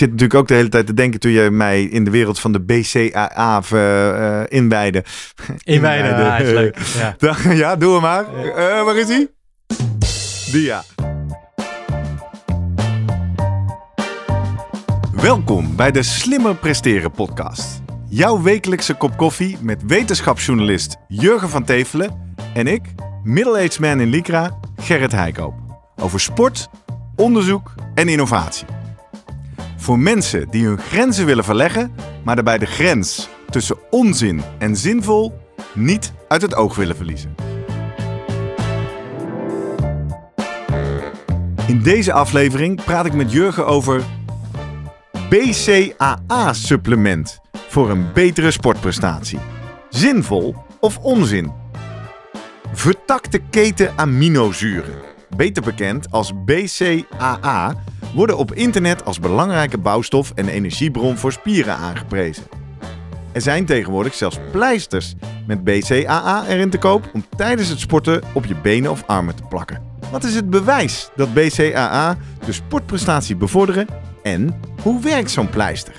zit natuurlijk ook de hele tijd te denken toen je mij in de wereld van de BCAA uh, inwijde. Inwijde, ja, is leuk. Ja, ja doe hem maar. Uh, waar is hij? Die ja. Welkom bij de Slimmer Presteren podcast. Jouw wekelijkse kop koffie met wetenschapsjournalist Jurgen van Tevelen en ik, middle-aged man in Lycra, Gerrit Heikoop. Over sport, onderzoek en innovatie. Voor mensen die hun grenzen willen verleggen, maar daarbij de grens tussen onzin en zinvol niet uit het oog willen verliezen. In deze aflevering praat ik met Jurgen over BCAA-supplement voor een betere sportprestatie. Zinvol of onzin? Vertakte keten aminozuren, beter bekend als BCAA, worden op internet als belangrijke bouwstof en energiebron voor spieren aangeprezen. Er zijn tegenwoordig zelfs pleisters met BCAA erin te koop om tijdens het sporten op je benen of armen te plakken. Wat is het bewijs dat BCAA de sportprestatie bevorderen en hoe werkt zo'n pleister?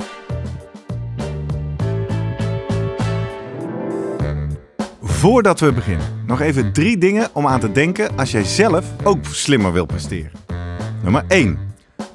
Voordat we beginnen, nog even drie dingen om aan te denken als jij zelf ook slimmer wil presteren. Nummer 1.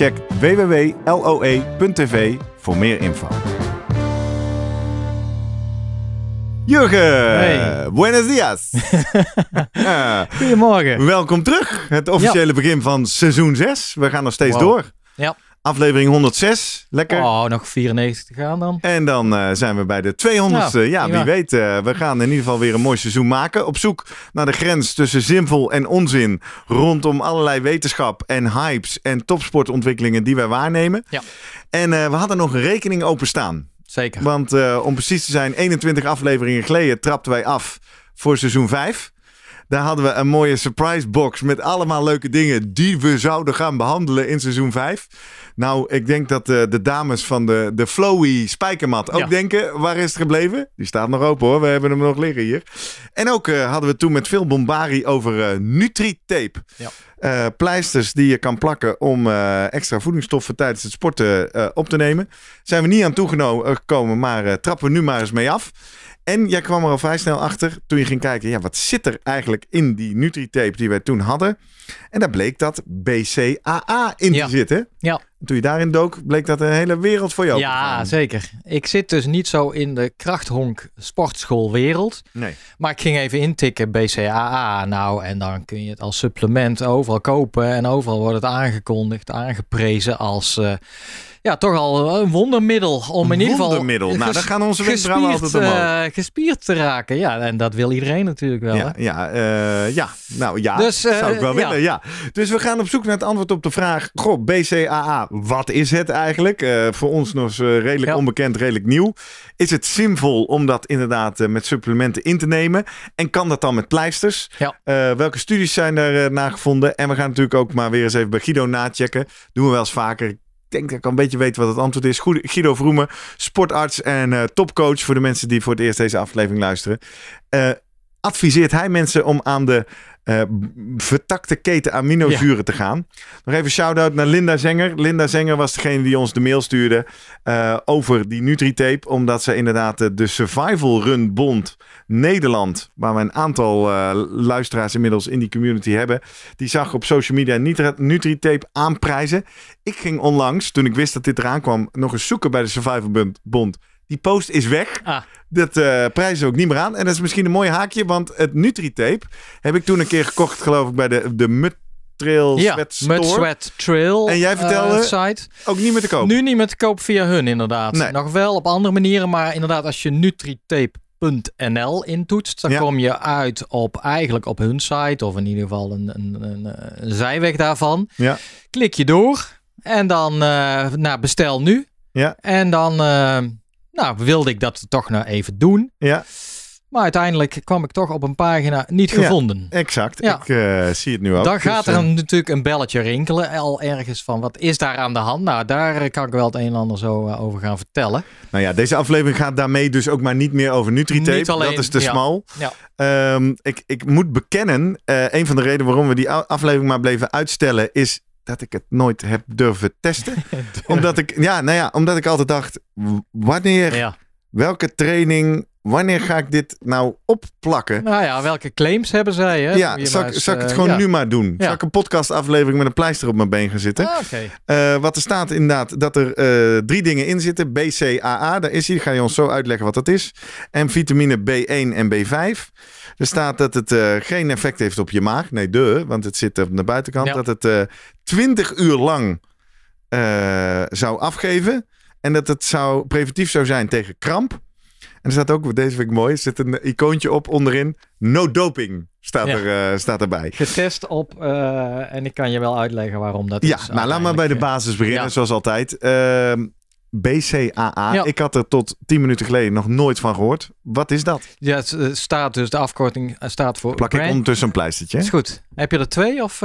Check www.loe.tv voor meer info. Jurgen, hey. buenos dias. Goedemorgen. Welkom terug. Het officiële begin van seizoen 6. We gaan nog steeds door. Ja. Aflevering 106. Lekker. Oh, nog 94 te gaan dan. En dan uh, zijn we bij de 200ste. Ja, ja wie weet. Uh, we gaan in ieder geval weer een mooi seizoen maken. Op zoek naar de grens tussen zinvol en onzin. Rondom allerlei wetenschap en hypes en topsportontwikkelingen die wij waarnemen. Ja. En uh, we hadden nog een rekening openstaan. Zeker. Want om precies te zijn, 21 afleveringen geleden trapten wij af voor seizoen 5. Daar hadden we een mooie surprise box met allemaal leuke dingen die we zouden gaan behandelen in seizoen 5. Nou, ik denk dat de, de dames van de, de Flowy Spijkermat ook denken, waar is het gebleven? Die staat nog open hoor, we hebben hem nog liggen hier. En ook uh, hadden we toen met veel bombari over uh, Nutri-tape. Ja. Uh, pleisters die je kan plakken om extra voedingsstoffen tijdens het sporten op te nemen. Zijn we niet aan toegekomen, maar trappen we nu maar eens mee af. En jij kwam er al vrij snel achter toen je ging kijken, ja, wat zit er eigenlijk in die Nutri-tape die wij toen hadden? En daar bleek dat BCAA in ja. te zitten. Ja. Toen je daarin dook, bleek dat een hele wereld voor jou. Ja, zeker. Ik zit dus niet zo in de krachthonk sportschoolwereld. Nee. Maar ik ging even intikken BCAA. Nou, en dan kun je het als supplement overal kopen. En overal wordt het aangekondigd, aangeprezen als... Uh, ja, toch al een wondermiddel om in ieder geval. Wondermiddel. Nou, dan gaan onze wenkbrauwen altijd omhoog. Uh, gespierd te raken. Ja, en dat wil iedereen natuurlijk wel. Ja, hè? ja, uh, ja. nou ja, dus, uh, zou ik wel willen. Ja. Dus we gaan op zoek naar het antwoord op de vraag: Goh, BCAA, wat is het eigenlijk? voor ons nog redelijk onbekend, redelijk nieuw. Is het zinvol om dat inderdaad met supplementen in te nemen? En kan dat dan met pleisters? Ja. welke studies zijn er naar gevonden? En we gaan natuurlijk ook maar weer eens even bij Guido nachecken. Doen we wel eens vaker denk dat ik al een beetje weet wat het antwoord is. Guido Vroemen, sportarts en uh, topcoach voor de mensen die voor het eerst deze aflevering luisteren. Uh, adviseert hij mensen om aan de uh, vertakte keten aminozuren ja. te gaan. Nog even shout-out naar Linda Zenger. Linda Zenger was degene die ons de mail stuurde uh, over die Nutri-tape. Omdat ze inderdaad de Survival Run Bond Nederland, waar we een aantal luisteraars inmiddels in die community hebben, die zag op social media Nutri-tape aanprijzen. Ik ging onlangs, toen ik wist dat dit eraan kwam, nog eens zoeken bij de Survival Bond. Die post is weg. Ah. Dat uh, prijzen ook niet meer aan. En dat is misschien een mooi haakje, want het Nutri-tape heb ik toen een keer gekocht, geloof ik, bij de, de Mud Trail ja, Sweat Store. Sweat Trail En jij vertelde, uh, site. ook niet meer te koop. Nu niet meer te koop via hun, inderdaad. Nee. Nog wel op andere manieren, maar inderdaad, als je Nutritape.nl intoetst, dan Ja. kom je uit op eigenlijk op hun site, of in ieder geval een, een, een, een zijweg daarvan. Ja. Klik je door en dan uh, nou, bestel nu. Ja. En dan uh, nou, wilde ik dat toch nou even doen. Ja. Maar uiteindelijk kwam ik toch op een pagina niet gevonden. Ja, exact. Ik uh, zie het nu ook. Dan dus, gaat er uh, natuurlijk een belletje rinkelen. Al ergens van wat is daar aan de hand? Nou, daar kan ik wel het een en ander zo uh, over gaan vertellen. Nou ja, deze aflevering gaat daarmee dus ook maar niet meer over Nutritape. Alleen, dat is te ja, smal. Ja. Um, ik, ik moet bekennen, een van de redenen waarom we die aflevering maar bleven uitstellen is dat ik het nooit heb durven testen. omdat ik, ja, nou ja, omdat ik altijd dacht, wanneer, Ja. welke training, wanneer ga ik dit nou opplakken? Nou ja, welke claims hebben zij? Hè? Ja, zal, ik, eens, zal ik het eh, gewoon ja. nu maar doen? Ja. Zal ik een podcastaflevering met een pleister op mijn been gaan zitten? Ah, Oké. Eh, wat er staat inderdaad dat er eh, drie dingen in zitten. BCAA, daar is hij. Ga je ons zo uitleggen wat dat is. En vitamine B1 en B5. Er staat dat het geen effect heeft op je maag. Nee, de, want het zit op de buitenkant. Ja. Dat het eh 20 uur lang zou afgeven. En dat het zou, preventief zou zijn tegen kramp. En er staat ook, deze vind ik mooi, er zit een icoontje op onderin. No doping staat, Ja. er, eh, staat erbij. Getest op, eh, en ik kan je wel uitleggen waarom dat Ja, is. maar laat maar bij de basis beginnen, ja. zoals altijd. Ehm, BCAA, Ja. ik had er tot 10 minuten geleden nog nooit van gehoord. Wat is dat? Ja, het staat dus, de afkorting eh, staat voor... Plak ik ondertussen een pleistertje. Is goed. Heb je er twee of...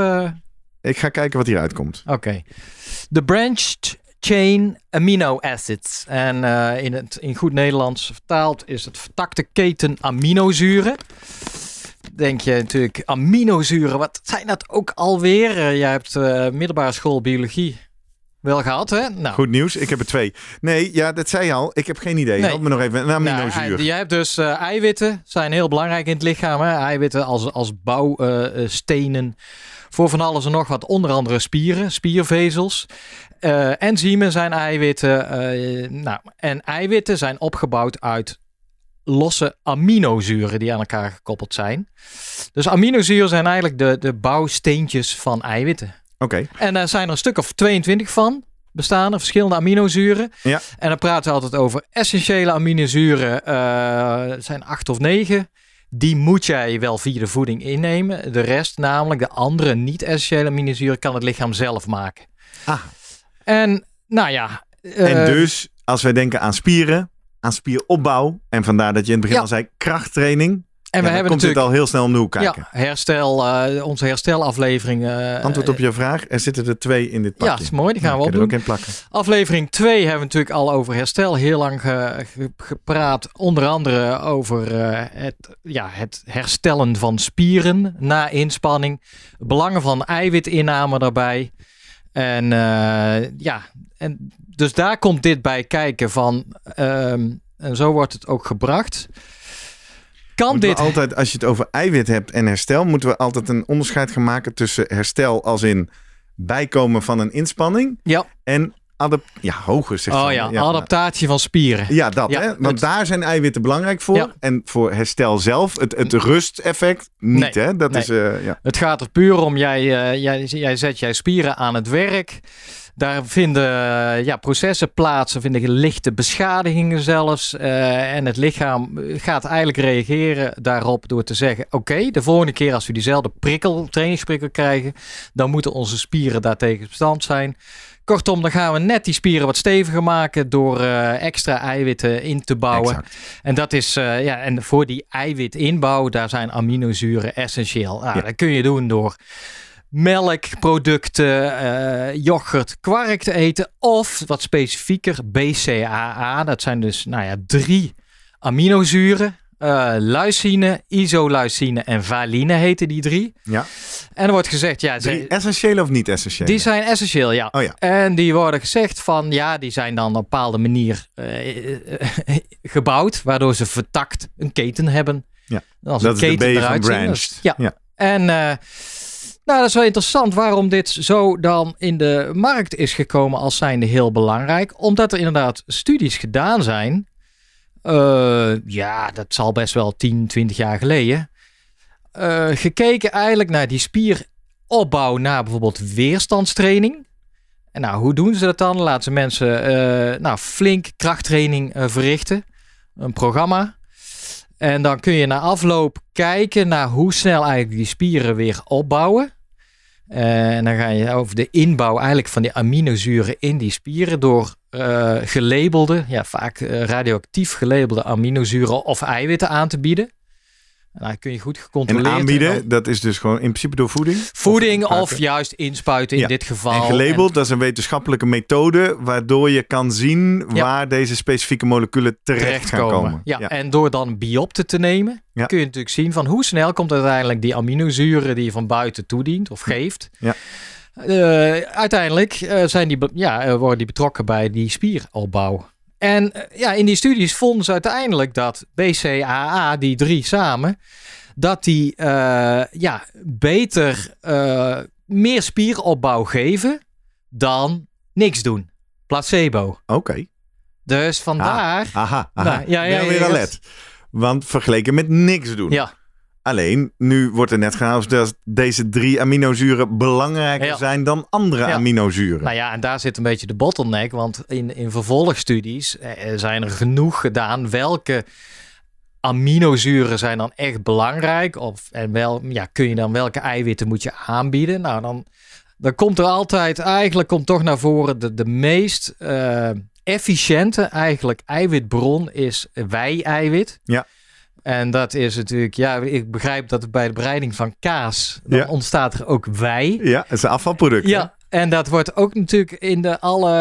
Ik ga kijken wat hieruit komt. Oké. De branched chain amino acids. En eh, in, het, in goed Nederlands vertaald is het vertakte keten aminozuren. Denk je natuurlijk, aminozuren, wat zijn dat ook alweer? Eh, jij hebt eh, middelbare school biologie wel gehad, hè? Nou, Goed nieuws, ik heb er twee. Nee, ja, dat zei je al. Ik heb geen idee. Nee. Help me nog even. Een Nou, aminozuur. jij hebt dus eh, eiwitten, zijn heel belangrijk in het lichaam. Hè? Eiwitten als, als bouwstenen voor van alles en nog wat. Onder andere spieren, spiervezels. Eh, enzymen zijn eiwitten. eh, nou, en eiwitten zijn opgebouwd uit losse aminozuren die aan elkaar gekoppeld zijn. Dus aminozuren zijn eigenlijk de, de bouwsteentjes van eiwitten. Oké, En daar zijn er een stuk of 22 van bestaan er, verschillende aminozuren. Ja. En dan praten we altijd over essentiële aminozuren. het zijn acht of negen. Die moet jij wel via de voeding innemen. De rest, namelijk de andere niet-essentiële aminozuren, kan het lichaam zelf maken. Ah. En nou ja. en eh, dus als wij denken aan spieren, aan spieropbouw. En vandaar dat je in het begin Ja. al zei krachttraining. En we ja, hebben komt natuurlijk al heel snel om de hoek kijken. ja, herstel, eh, onze herstelaflevering. eh, Antwoord op je vraag. Er zitten er twee in dit Ja, pakje. dat is mooi. Die gaan Nou, we er opdoen. ook in plakken. Aflevering 2 hebben we natuurlijk al over herstel heel lang ge- ge- gepraat. Onder andere over eh, het, ja, het herstellen van spieren na inspanning. Belangen van eiwitinname daarbij. En eh, ja, en dus daar komt dit bij kijken van. ehm, en zo wordt het ook gebracht. Kan Moeten dit altijd, als je het over eiwit hebt en herstel, moeten we altijd een onderscheid gaan maken tussen herstel als in bijkomen van een inspanning Ja. en adap ja, hoger zeg Oh ja, adaptatie van spieren. Ja, dat Ja, hè. Want het- daar zijn eiwitten belangrijk voor. Ja. En voor herstel zelf, het, het rusteffect, niet Nee, hè. Dat nee. is, eh, ja. Het gaat er puur om, jij, eh, jij, jij zet jij spieren aan het werk. Daar vinden eh, ja, processen plaats, er vinden lichte beschadigingen zelfs. eh, en het lichaam gaat eigenlijk reageren daarop door te zeggen... oké, de volgende keer als we diezelfde prikkel, trainingsprikkel krijgen... dan moeten onze spieren daartegen bestand zijn. Kortom, dan gaan we net die spieren wat steviger maken... door eh, extra eiwitten in te bouwen. Exact. En dat is, eh, ja, en voor die eiwitinbouw, daar zijn aminozuren essentieel. Nou, Ja. Dat kun je doen door melkproducten, eh, yoghurt, kwark te eten. Of wat specifieker, BCAA. Dat zijn dus, nou ja, drie aminozuren. Eh leucine, isoleucine en valine heten die drie. Ja. En er wordt gezegd, ja, essentiële of niet essentiële? die zijn essentieel, ja. Oh ja. En die worden gezegd van, ja, die zijn dan op een bepaalde manier eh, gebouwd, waardoor ze vertakt een keten hebben. Ja, Als dat een is de keten B van zien, branched. ja. Ja. En nou, dat is wel interessant waarom dit zo dan in de markt is gekomen als zijnde heel belangrijk. Omdat er inderdaad studies gedaan zijn. Eh, ja, dat zal best wel 10, 20 jaar geleden. Eh, gekeken eigenlijk naar die spieropbouw na bijvoorbeeld weerstandstraining. En nou, hoe doen ze dat dan? Laten ze mensen eh, nou, flink krachttraining verrichten. Een programma. En dan kun je na afloop kijken naar hoe snel eigenlijk die spieren weer opbouwen. En dan ga je over de inbouw eigenlijk van die aminozuren in die spieren door uh, gelabelde, ja, vaak radioactief gelabelde aminozuren of eiwitten aan te bieden. Nou, kun je goed gecontroleerd. En aanbieden, dat is dus gewoon in principe door voeding? Voeding of, juist inspuiten in dit geval. En gelabeld, dat is een wetenschappelijke methode waardoor je kan zien waar deze specifieke moleculen terecht, gaan komen. Ja, en door dan biopten te nemen, kun je natuurlijk zien van hoe snel komt uiteindelijk die aminozuren die je van buiten toedient of geeft. Ja. Uh, uiteindelijk uh, zijn die, ja, uh, worden die betrokken bij die spieropbouw. En eh, ja, in die studies vonden ze uiteindelijk dat BCAA, die drie samen, dat die uh, ja, beter uh, meer spieropbouw geven dan niks doen. Placebo. Oké. Dus vandaar. Ah, aha, aha. Nou, ja, ja, ja, weer alert. Want vergeleken met niks doen. Ja. Alleen, nu wordt er net gehaald dat deze drie aminozuren belangrijker zijn dan andere aminozuren. Nou ja, en daar zit een beetje de bottleneck. Want in, in vervolgstudies eh, zijn er genoeg gedaan. Welke aminozuren zijn dan echt belangrijk? Of en wel, ja, kun je dan welke eiwitten moet je aanbieden? Nou, dan, dan komt er altijd, eigenlijk komt toch naar voren de, de meest uh, efficiënte eigenlijk eiwitbron is wij-eiwit. Ja. En dat is natuurlijk, ja, ik begrijp dat bij de bereiding van kaas, dan ontstaat er ook wij. Ja, het is een afvalproduct. Ja, en dat wordt ook natuurlijk in de alle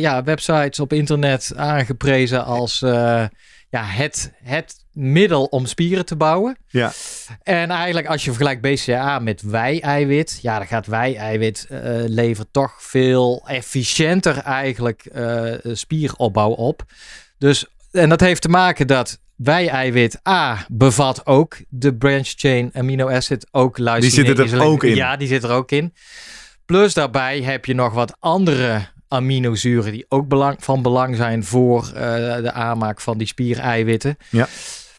ja, websites op internet aangeprezen als uh, ja, het, het middel om spieren te bouwen. Ja. En eigenlijk als je vergelijkt BCAA met wij-eiwit, ja, dan gaat wij-eiwit uh, levert toch veel efficiënter eigenlijk uh, spieropbouw op. Dus, en dat heeft te maken dat wij-eiwit A bevat ook de branch chain amino acid, ook lysine. Die zit er ook in? Ja, die zit er ook in. Plus daarbij heb je nog wat andere aminozuren die ook belang, van belang zijn voor uh, de aanmaak van die spiereiwitten. Ja.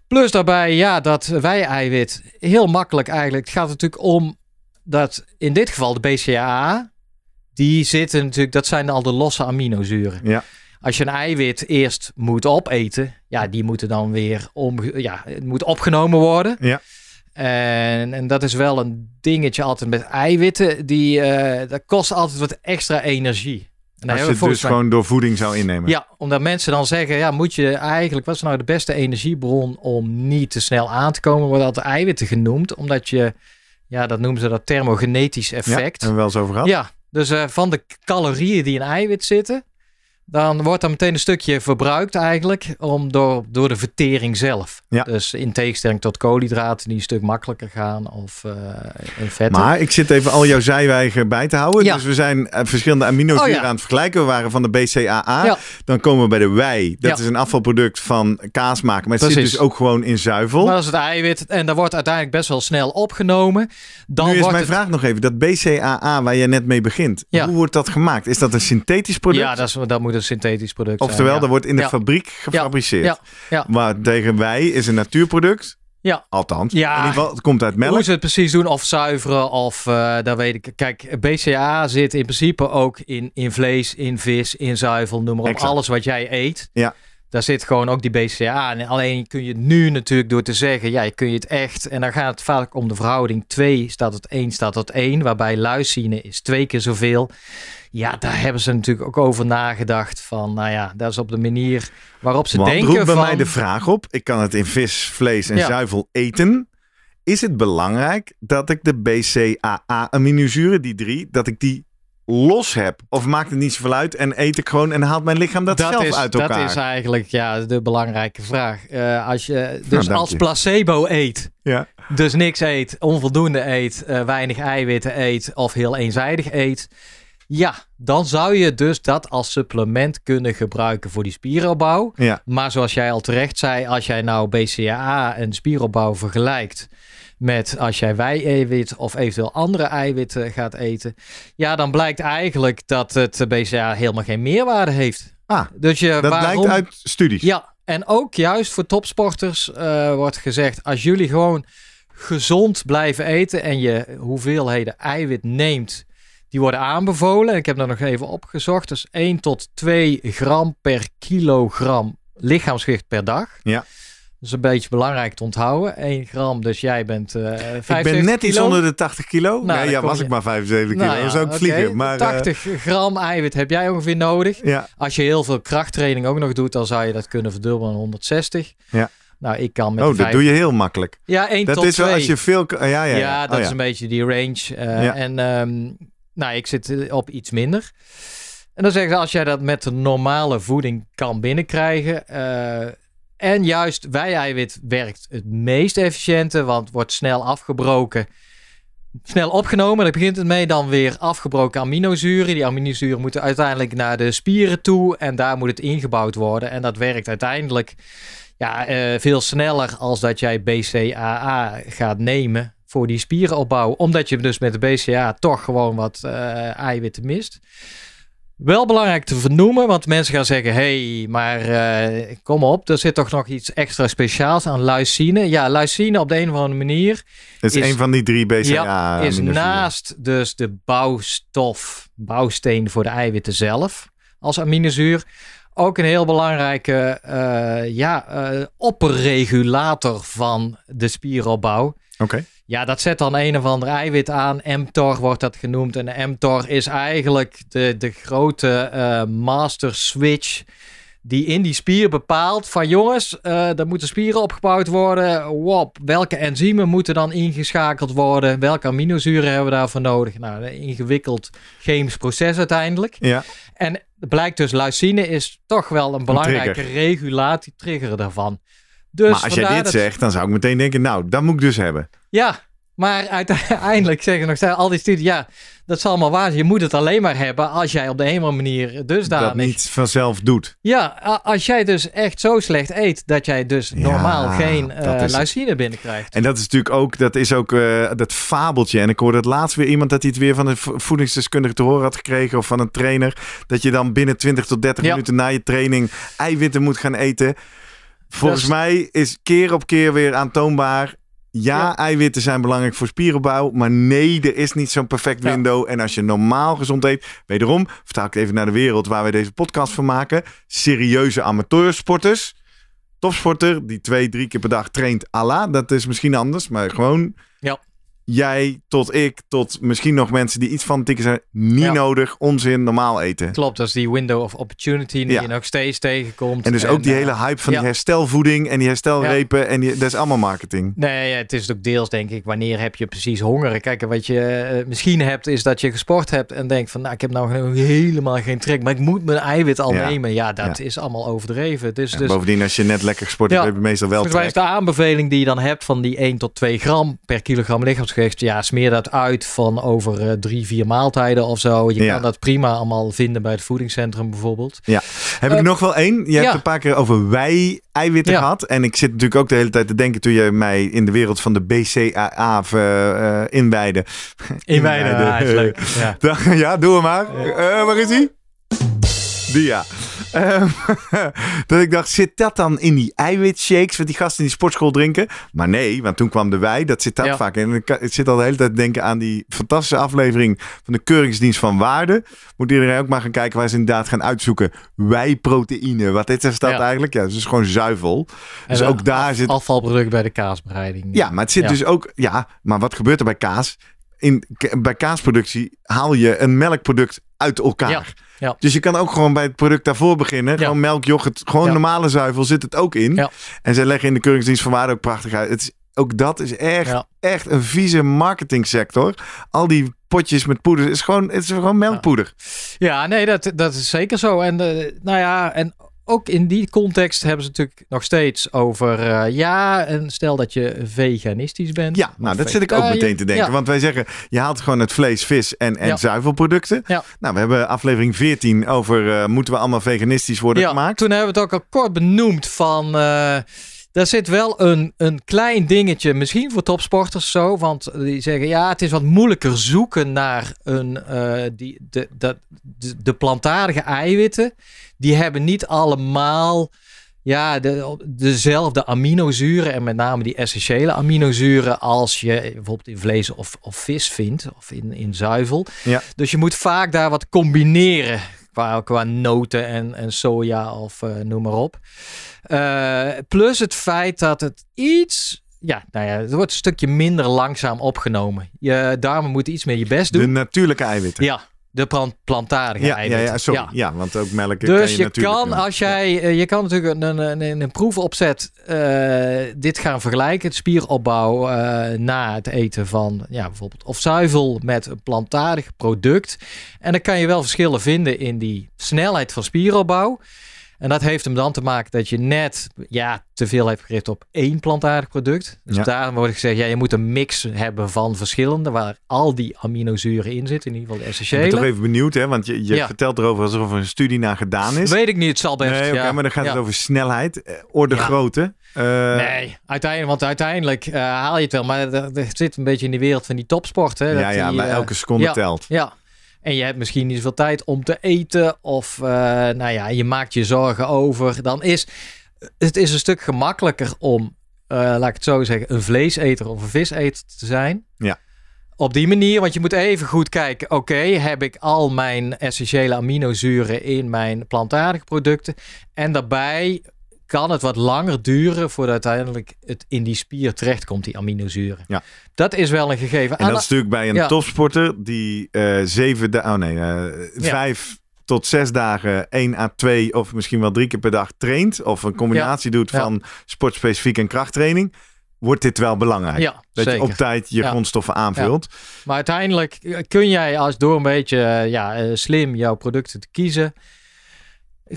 Plus daarbij, ja, dat wij-eiwit heel makkelijk eigenlijk. Het gaat natuurlijk om dat in dit geval de BCAA, die zitten natuurlijk, dat zijn al de losse aminozuren. Ja. Als je een eiwit eerst moet opeten, ja, die moeten dan weer om, ja, het moet opgenomen worden. Ja. En, en dat is wel een dingetje altijd met eiwitten. Die, uh, dat kost altijd wat extra energie. En Als je het dus gewoon door voeding zou innemen. Ja, omdat mensen dan zeggen, ja, moet je eigenlijk, wat is nou de beste energiebron om niet te snel aan te komen, wordt altijd eiwitten genoemd. Omdat je, ja, dat noemen ze dat thermogenetisch effect. Ja, en wel zo over gehad. Ja, dus uh, van de calorieën die in eiwit zitten, dan wordt er meteen een stukje verbruikt eigenlijk om door, door de vertering zelf. Ja. Dus in tegenstelling tot koolhydraten die een stuk makkelijker gaan of uh, vetten. Maar ik zit even al jouw zijwijgen bij te houden. Ja. Dus we zijn uh, verschillende aminozuren oh, aan het vergelijken. We waren van de BCAA. Dan komen we bij de wei. Dat is een afvalproduct van kaas maken. Maar het zit dus ook gewoon in zuivel. Maar dat is het eiwit. En dat wordt uiteindelijk best wel snel opgenomen. Dan nu is mijn het... vraag nog even. Dat BCAA waar je net mee begint. Hoe wordt dat gemaakt? Is dat een synthetisch product? Ja, dat, is, dat moet een synthetisch product Oftewel, zijn, dat wordt in de fabriek gefabriceerd. Ja. Ja. Maar tegen wij is een natuurproduct. Ja. Althans, ja. in ieder geval, het komt uit melk. Hoe ze het precies doen, of zuiveren, of uh, daar weet ik. Kijk, BCA zit in principe ook in, in vlees, in vis, in zuivel, noem maar op. Alles wat jij eet. Ja. Daar zit gewoon ook die BCA en Alleen kun je nu natuurlijk door te zeggen, ja, kun je het echt. En dan gaat het vaak om de verhouding 2 staat tot 1 staat tot 1. Waarbij lysine is twee keer zoveel. Ja, daar hebben ze natuurlijk ook over nagedacht. Van, nou ja, dat is op de manier waarop ze Want denken. roept bij van... mij de vraag op. Ik kan het in vis, vlees en ja. zuivel eten. Is het belangrijk dat ik de BCAA-aminozuren, die drie, dat ik die los heb? Of maakt het niet zoveel uit en eet ik gewoon en haalt mijn lichaam dat, dat zelf is, uit elkaar? Dat is eigenlijk ja, de belangrijke vraag. Uh, als je dus nou, als placebo eet, ja. dus niks eet, onvoldoende eet, uh, weinig eiwitten eet of heel eenzijdig eet ja, dan zou je dus dat als supplement kunnen gebruiken voor die spieropbouw. Ja. Maar zoals jij al terecht zei, als jij nou BCAA en spieropbouw vergelijkt met als jij wij-eiwit of eventueel andere eiwitten gaat eten, ja, dan blijkt eigenlijk dat het BCAA helemaal geen meerwaarde heeft. Ah, dus je, dat waarom... blijkt uit studies. Ja, en ook juist voor topsporters uh, wordt gezegd, als jullie gewoon gezond blijven eten en je hoeveelheden eiwit neemt die worden aanbevolen. Ik heb dat nog even opgezocht. Dus 1 tot 2 gram per kilogram lichaamsgewicht per dag. Ja. Dat is een beetje belangrijk te onthouden. 1 gram, dus jij bent uh, 75 Ik ben net kilo. iets onder de 80 kilo. Nou, nee, ja, was je- ik maar 75 kilo. Nou ja, dan zou ik vliegen. Maar, eh, 80 gram eiwit heb jij ongeveer nodig. ja, Als je heel veel krachttraining ook nog doet, dan zou je dat kunnen verdubbelen naar 160. Ja. Nou, ik kan met oh, dat vijf- doe je heel makkelijk. Ja, 1 Dat tot is wel 2. als je veel... Ja, ja, ja. Ja, dat Oh, is een beetje die range. eh, Ja. En ehm, nou, ik zit eh, op iets minder. En dan zeggen ze, als jij dat met de normale voeding kan binnenkrijgen... eh, en juist wij-eiwit werkt het meest efficiënte, want wordt snel afgebroken. Snel opgenomen, daar begint het mee. Dan weer afgebroken aminozuren. Die aminozuren moeten uiteindelijk naar de spieren toe. En daar moet het ingebouwd worden. En dat werkt uiteindelijk ja, eh, veel sneller als dat jij BCAA gaat nemen voor die spierenopbouw. Omdat je dus met de BCAA toch gewoon wat eh, eiwitten mist. Wel belangrijk te vernoemen, want mensen gaan zeggen: hé, hey, maar eh, kom op, er zit toch nog iets extra speciaals aan lysine. Ja, lysine op de een of andere manier Dat is, is- een van die drie BCA. ja, is naast dus de bouwstof, bouwsteen voor de eiwitten zelf als aminozuur. Ook een heel belangrijke eh, ja, opperregulator van de spieropbouw. Oké. Ja, dat zet dan een of ander eiwit aan. mTOR wordt dat genoemd. En mTOR is eigenlijk de, de grote eh, master switch die in die spier bepaalt van jongens, eh er moeten spieren opgebouwd worden. Wop, welke enzymen moeten dan ingeschakeld worden? Welke aminozuren hebben we daarvoor nodig? Nou, een ingewikkeld chemisch proces uiteindelijk. Ja, En blijkt dus, lysine is toch wel een belangrijke trigger. regulatietrigger daarvan. Dus maar als jij dit dat- zegt, dan zou ik meteen denken, nou, dat moet ik dus hebben. ja, maar uiteindelijk zeggen nog steeds al die studies, ja, dat zal maar waar zijn. Je moet het alleen maar hebben als jij op de een of andere manier Dat dusdanig... niet vanzelf doet. Ja, als jij dus echt zo slecht eet dat jij dus Ja, normaal geen eh dat is het. lysine binnenkrijgt. En dat is natuurlijk ook, dat is ook eh, dat fabeltje. En ik hoorde het laatst weer iemand dat hij het weer van een vo- voedingsdeskundige te horen had gekregen. Of van een trainer. Dat je dan binnen 20 tot 30 Ja. minuten na je training eiwitten moet gaan eten. Volgens is- mij is keer op keer weer aantoonbaar. Ja, Ja. eiwitten zijn belangrijk voor spierenbouw. Maar nee, er is niet zo'n perfect Ja. window. En als je normaal gezond eet. Wederom, vertaal ik het even naar de wereld waar wij deze podcast van maken. Serieuze amateursporters. Topsporter die twee, drie keer per dag traint. Allah, dat is misschien anders. Maar gewoon Ja. Jij tot ik, tot misschien nog mensen die iets van tikken zijn. Niet Ja. nodig, onzin, normaal eten. Klopt, dat is die window of opportunity die Ja. je nog steeds tegenkomt. En dus ook die eh, hele hype van ja. die herstelvoeding en die herstelrepen. En die, dat is allemaal marketing. Nee, ja, het is ook deels denk ik, wanneer heb je precies honger? Kijk, wat je eh, misschien hebt is dat je gesport hebt en denkt van, nou, ik heb nou helemaal geen trek, maar ik moet mijn eiwit al Ja. nemen. Ja, dat is allemaal overdreven. Dus, Ja, dus Bovendien, als je net lekker gesport hebt, heb je meestal wel volgens mij is trek. de aanbeveling die je dan hebt van die 1 tot 2 gram per kilogram lichaamsgewicht, ja, smeer dat uit van over eh, drie, vier maaltijden of zo. Je Ja. kan dat prima allemaal vinden bij het voedingscentrum bijvoorbeeld. Heb ik Eh, nog wel één? Je hebt ja. een paar keer over wij-eiwitten Ja. gehad. En ik zit natuurlijk ook de hele tijd te denken toen je mij in de wereld van de BCAA uh, inwijde. Inwijden, ja, is leuk. Ja. Dan- ja, doe maar. Eh, waar is die? Die ja. Ehm, dat ik dacht, zit dat dan in die eiwitshakes wat die gasten in die sportschool drinken? Maar nee, want toen kwam de wij, dat zit dat Ja. vaak in. Ik, zit al de hele tijd denken aan die fantastische aflevering van de Keuringsdienst van Waarde. Moet iedereen ook maar gaan kijken waar ze inderdaad gaan uitzoeken. Wij-proteïne, wat is dat Ja. eigenlijk? Ja, dat is gewoon zuivel. Dus En, ook eh, daar af- zit... Afvalproduct bij de kaasbereiding. Ja, maar het zit Ja. dus ook... Ja, maar wat gebeurt er bij kaas? In, bij kaasproductie haal je een melkproduct uit elkaar. Ja. Dus je kan ook gewoon bij het product daarvoor beginnen. Ja. Gewoon melk, yoghurt, gewoon Ja. normale zuivel zit het ook in. En zij leggen in de keuringsdienst van waarde ook prachtig uit. Het is, ook dat is echt, echt een vieze marketingsector. Al die potjes met poeder, het is gewoon, het is gewoon melkpoeder. Ja, nee, dat, dat is zeker zo. En eh, nou ja, en ook in die context hebben ze natuurlijk nog steeds over eh, ja, en stel dat je veganistisch bent. Ja, nou dat zit ik ook meteen te denken. Ja. Want wij zeggen, je haalt gewoon het vlees, vis en, en Ja. zuivelproducten. Ja. Nou, we hebben aflevering 14 over eh, moeten we allemaal veganistisch worden Ja, gemaakt. toen hebben we het ook al kort benoemd van... eh daar zit wel een, een klein dingetje, misschien voor topsporters zo, want die zeggen ja, het is wat moeilijker zoeken naar een, die, de, de, de plantaardige eiwitten. Die hebben niet allemaal ja, de, dezelfde aminozuren en met name die essentiële aminozuren als je bijvoorbeeld in vlees of, of vis vindt of in, in zuivel. Ja. Dus je moet vaak daar wat combineren Qua, qua noten en, en soja of uh, noem maar op. Uh, plus het feit dat het iets ja, nou ja, het wordt een stukje minder langzaam opgenomen. Je darmen moeten iets meer je best doen. De natuurlijke eiwitten. Ja, de plant plantaardige ja. Ja, ja, sorry. Ja. ja want ook melk dus kan je, kan, als jij, eh, je kan natuurlijk een, een, een, een proefopzet uh, dit gaan vergelijken. Het spieropbouw uh, na het eten van ja, bijvoorbeeld of zuivel met een plantaardig product. En dan kan je wel verschillen vinden in die snelheid van spieropbouw. En dat heeft hem dan te maken dat je net ja, te veel hebt gericht op één plantaardig product. Dus ja. daarom wordt gezegd, ja, je moet een mix hebben van verschillende, waar al die aminozuren in zitten, in ieder geval de essentiële. Ik ben toch even benieuwd, hè? want je, je ja. vertelt erover alsof er een studie naar gedaan is. Weet ik niet, het zal best. Nee, okay, ja. maar dan gaat het over snelheid, eh, orde grootte. Uh, nee, uiteindelijk, want uiteindelijk uh, haal je het wel, maar er, zit een beetje in de wereld van die topsport. Hè, ja, ja, die, maar elke seconde telt. Ja, en je hebt misschien niet zoveel tijd om te eten. Of uh, nou ja, je maakt je zorgen over. Dan is het is een stuk gemakkelijker om, uh, laat ik het zo zeggen, een vleeseter of een viseter te zijn. Ja. Op die manier, want je moet even goed kijken. Oké, heb ik al mijn essentiële aminozuren in mijn plantaardige producten? En daarbij kan het wat langer duren voordat uiteindelijk het in die spier terechtkomt, die aminozuren. Ja. Dat is wel een gegeven. En dat is natuurlijk bij een ja. topsporter die uh, zeven oh nee, uh, vijf tot zes dagen, 1 à 2 of misschien wel drie keer per dag traint. Of een combinatie doet van sportspecifiek en krachttraining. Wordt dit wel belangrijk? Ja, dat zeker. je op tijd je grondstoffen aanvult. Maar uiteindelijk kun jij als door een beetje ja, slim jouw producten te kiezen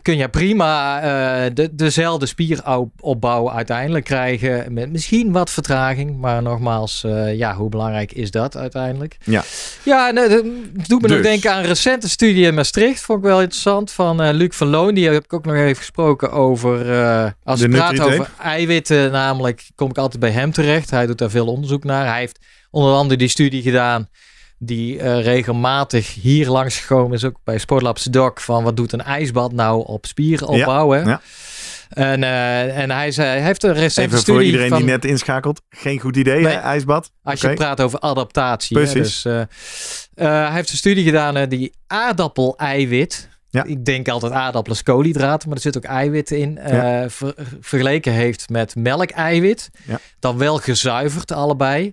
kun je prima uh, de, dezelfde spieropbouw uiteindelijk krijgen. Met misschien wat vertraging. Maar nogmaals, uh, ja, hoe belangrijk is dat uiteindelijk? Ja, ja nou, doet me dus. nog denken aan een recente studie in Maastricht. Vond ik wel interessant. Van uh, Luc van Loon. Die heb ik ook nog even gesproken over. als je praat over eiwitten, namelijk, kom ik altijd bij hem terecht. Hij doet daar veel onderzoek naar. Hij heeft onder andere die studie gedaan die uh, regelmatig hier langs gekomen is, ook bij Sportlabs Doc, van wat doet een ijsbad nou op spieren opbouwen. Ja, ja. En, uh, en hij, zei, hij heeft een recente Even studie voor iedereen van, die net inschakelt. Geen goed idee, Nee. hè, ijsbad. Als je praat over adaptatie. Precies. Hè, dus, uh, uh, hij heeft een studie gedaan, die aardappeleiwit. Ja. Ik denk altijd aardappelen is koolhydraten, maar er zit ook eiwitten in. uh, ver- vergeleken heeft met melkeiwit. Ja. Dan wel gezuiverd allebei.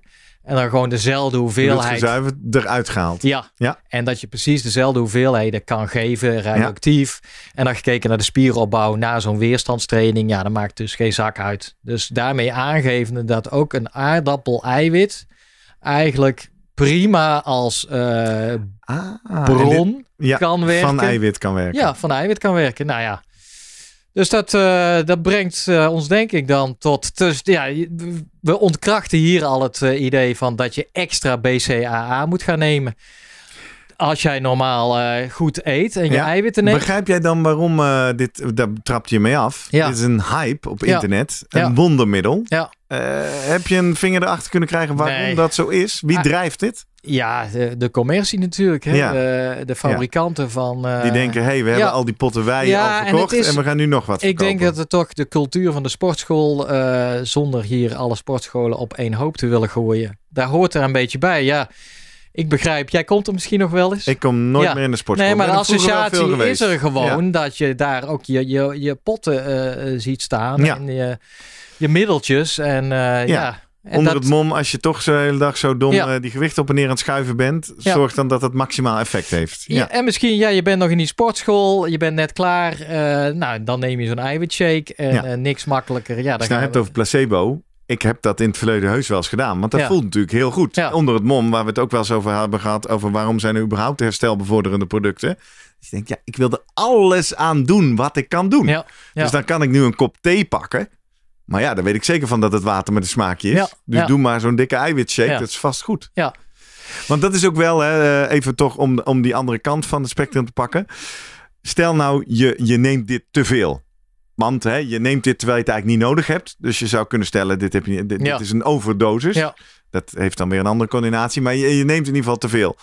En dan gewoon dezelfde hoeveelheid. gezuiverd eruit gehaald. Ja. Ja. en dat je precies dezelfde hoeveelheden kan geven, radioactief. En dan gekeken naar de spieropbouw na zo'n weerstandstraining. Ja, dan maakt dus geen zak uit. Dus daarmee aangevende dat ook een aardappel-eiwit eigenlijk prima als eh, Ah, dit- bron ja, kan werken. van eiwit kan werken. Ja, van eiwit kan werken. Nou ja. Dus dat, eh, dat brengt eh, ons denk ik dan tot... Dus, ja, we ontkrachten hier al het eh, idee van dat je extra BCAA moet gaan nemen. Als jij normaal goed eet en je Ja, eiwitten neemt. Begrijp jij dan waarom dit, daar trapt je mee af? Ja. Dit is een hype op Ja. internet, een wondermiddel. Ja. Heb je een vinger erachter kunnen krijgen waarom Nee. dat zo is? Wie Ah. drijft dit? Ja, de, de commercie natuurlijk. Hè? Ja. De, de fabrikanten van... eh, Die denken, hé, hey, we hebben al die potten wijn al verkocht en, we gaan nu nog wat Ik verkopen. denk dat het toch de cultuur van de sportschool, eh, zonder hier alle sportscholen op één hoop te willen gooien, daar hoort er een beetje bij. Ja, ik begrijp, jij komt er misschien nog wel eens. Ik kom nooit meer in de sportschool. nee, maar de associatie is er gewoon dat je daar ook je, je, je potten eh, ziet staan en je, je middeltjes. En ja. En Onder dat- het mom, als je toch zo de hele dag zo dom Ja. eh, die gewichten op en neer aan het schuiven bent, Ja. zorg dan dat het maximaal effect heeft. Ja. Ja, en misschien, ja, je bent nog in die sportschool, je bent net klaar. eh, nou, dan neem je zo'n eiwitshake en eh, niks makkelijker. Ja, dan Als je nou hebt we- over placebo, ik heb dat in het verleden heus wel eens gedaan. Want dat Ja. voelt natuurlijk heel goed. Ja. Onder het mom, waar we het ook wel eens over hebben gehad, over waarom zijn er überhaupt herstelbevorderende producten. Dus je denkt, ja, ik wil er alles aan doen wat ik kan doen. Ja. Dus dan kan ik nu een kop thee pakken. Maar ja, daar weet ik zeker van dat het water met een smaakje is. Ja, Dus ja. doe maar zo'n dikke eiwitshake, Ja. dat is vast goed. Ja. Want dat is ook wel, hè, eh, even toch om, om die andere kant van het spectrum te pakken. Stel nou, je, je neemt dit te veel. Want hè, je neemt dit terwijl je het eigenlijk niet nodig hebt. Dus je zou kunnen stellen, dit, heb je, dit, is een overdosis. Ja. Dat heeft dan weer een andere combinatie. Maar je, je neemt in ieder geval te veel.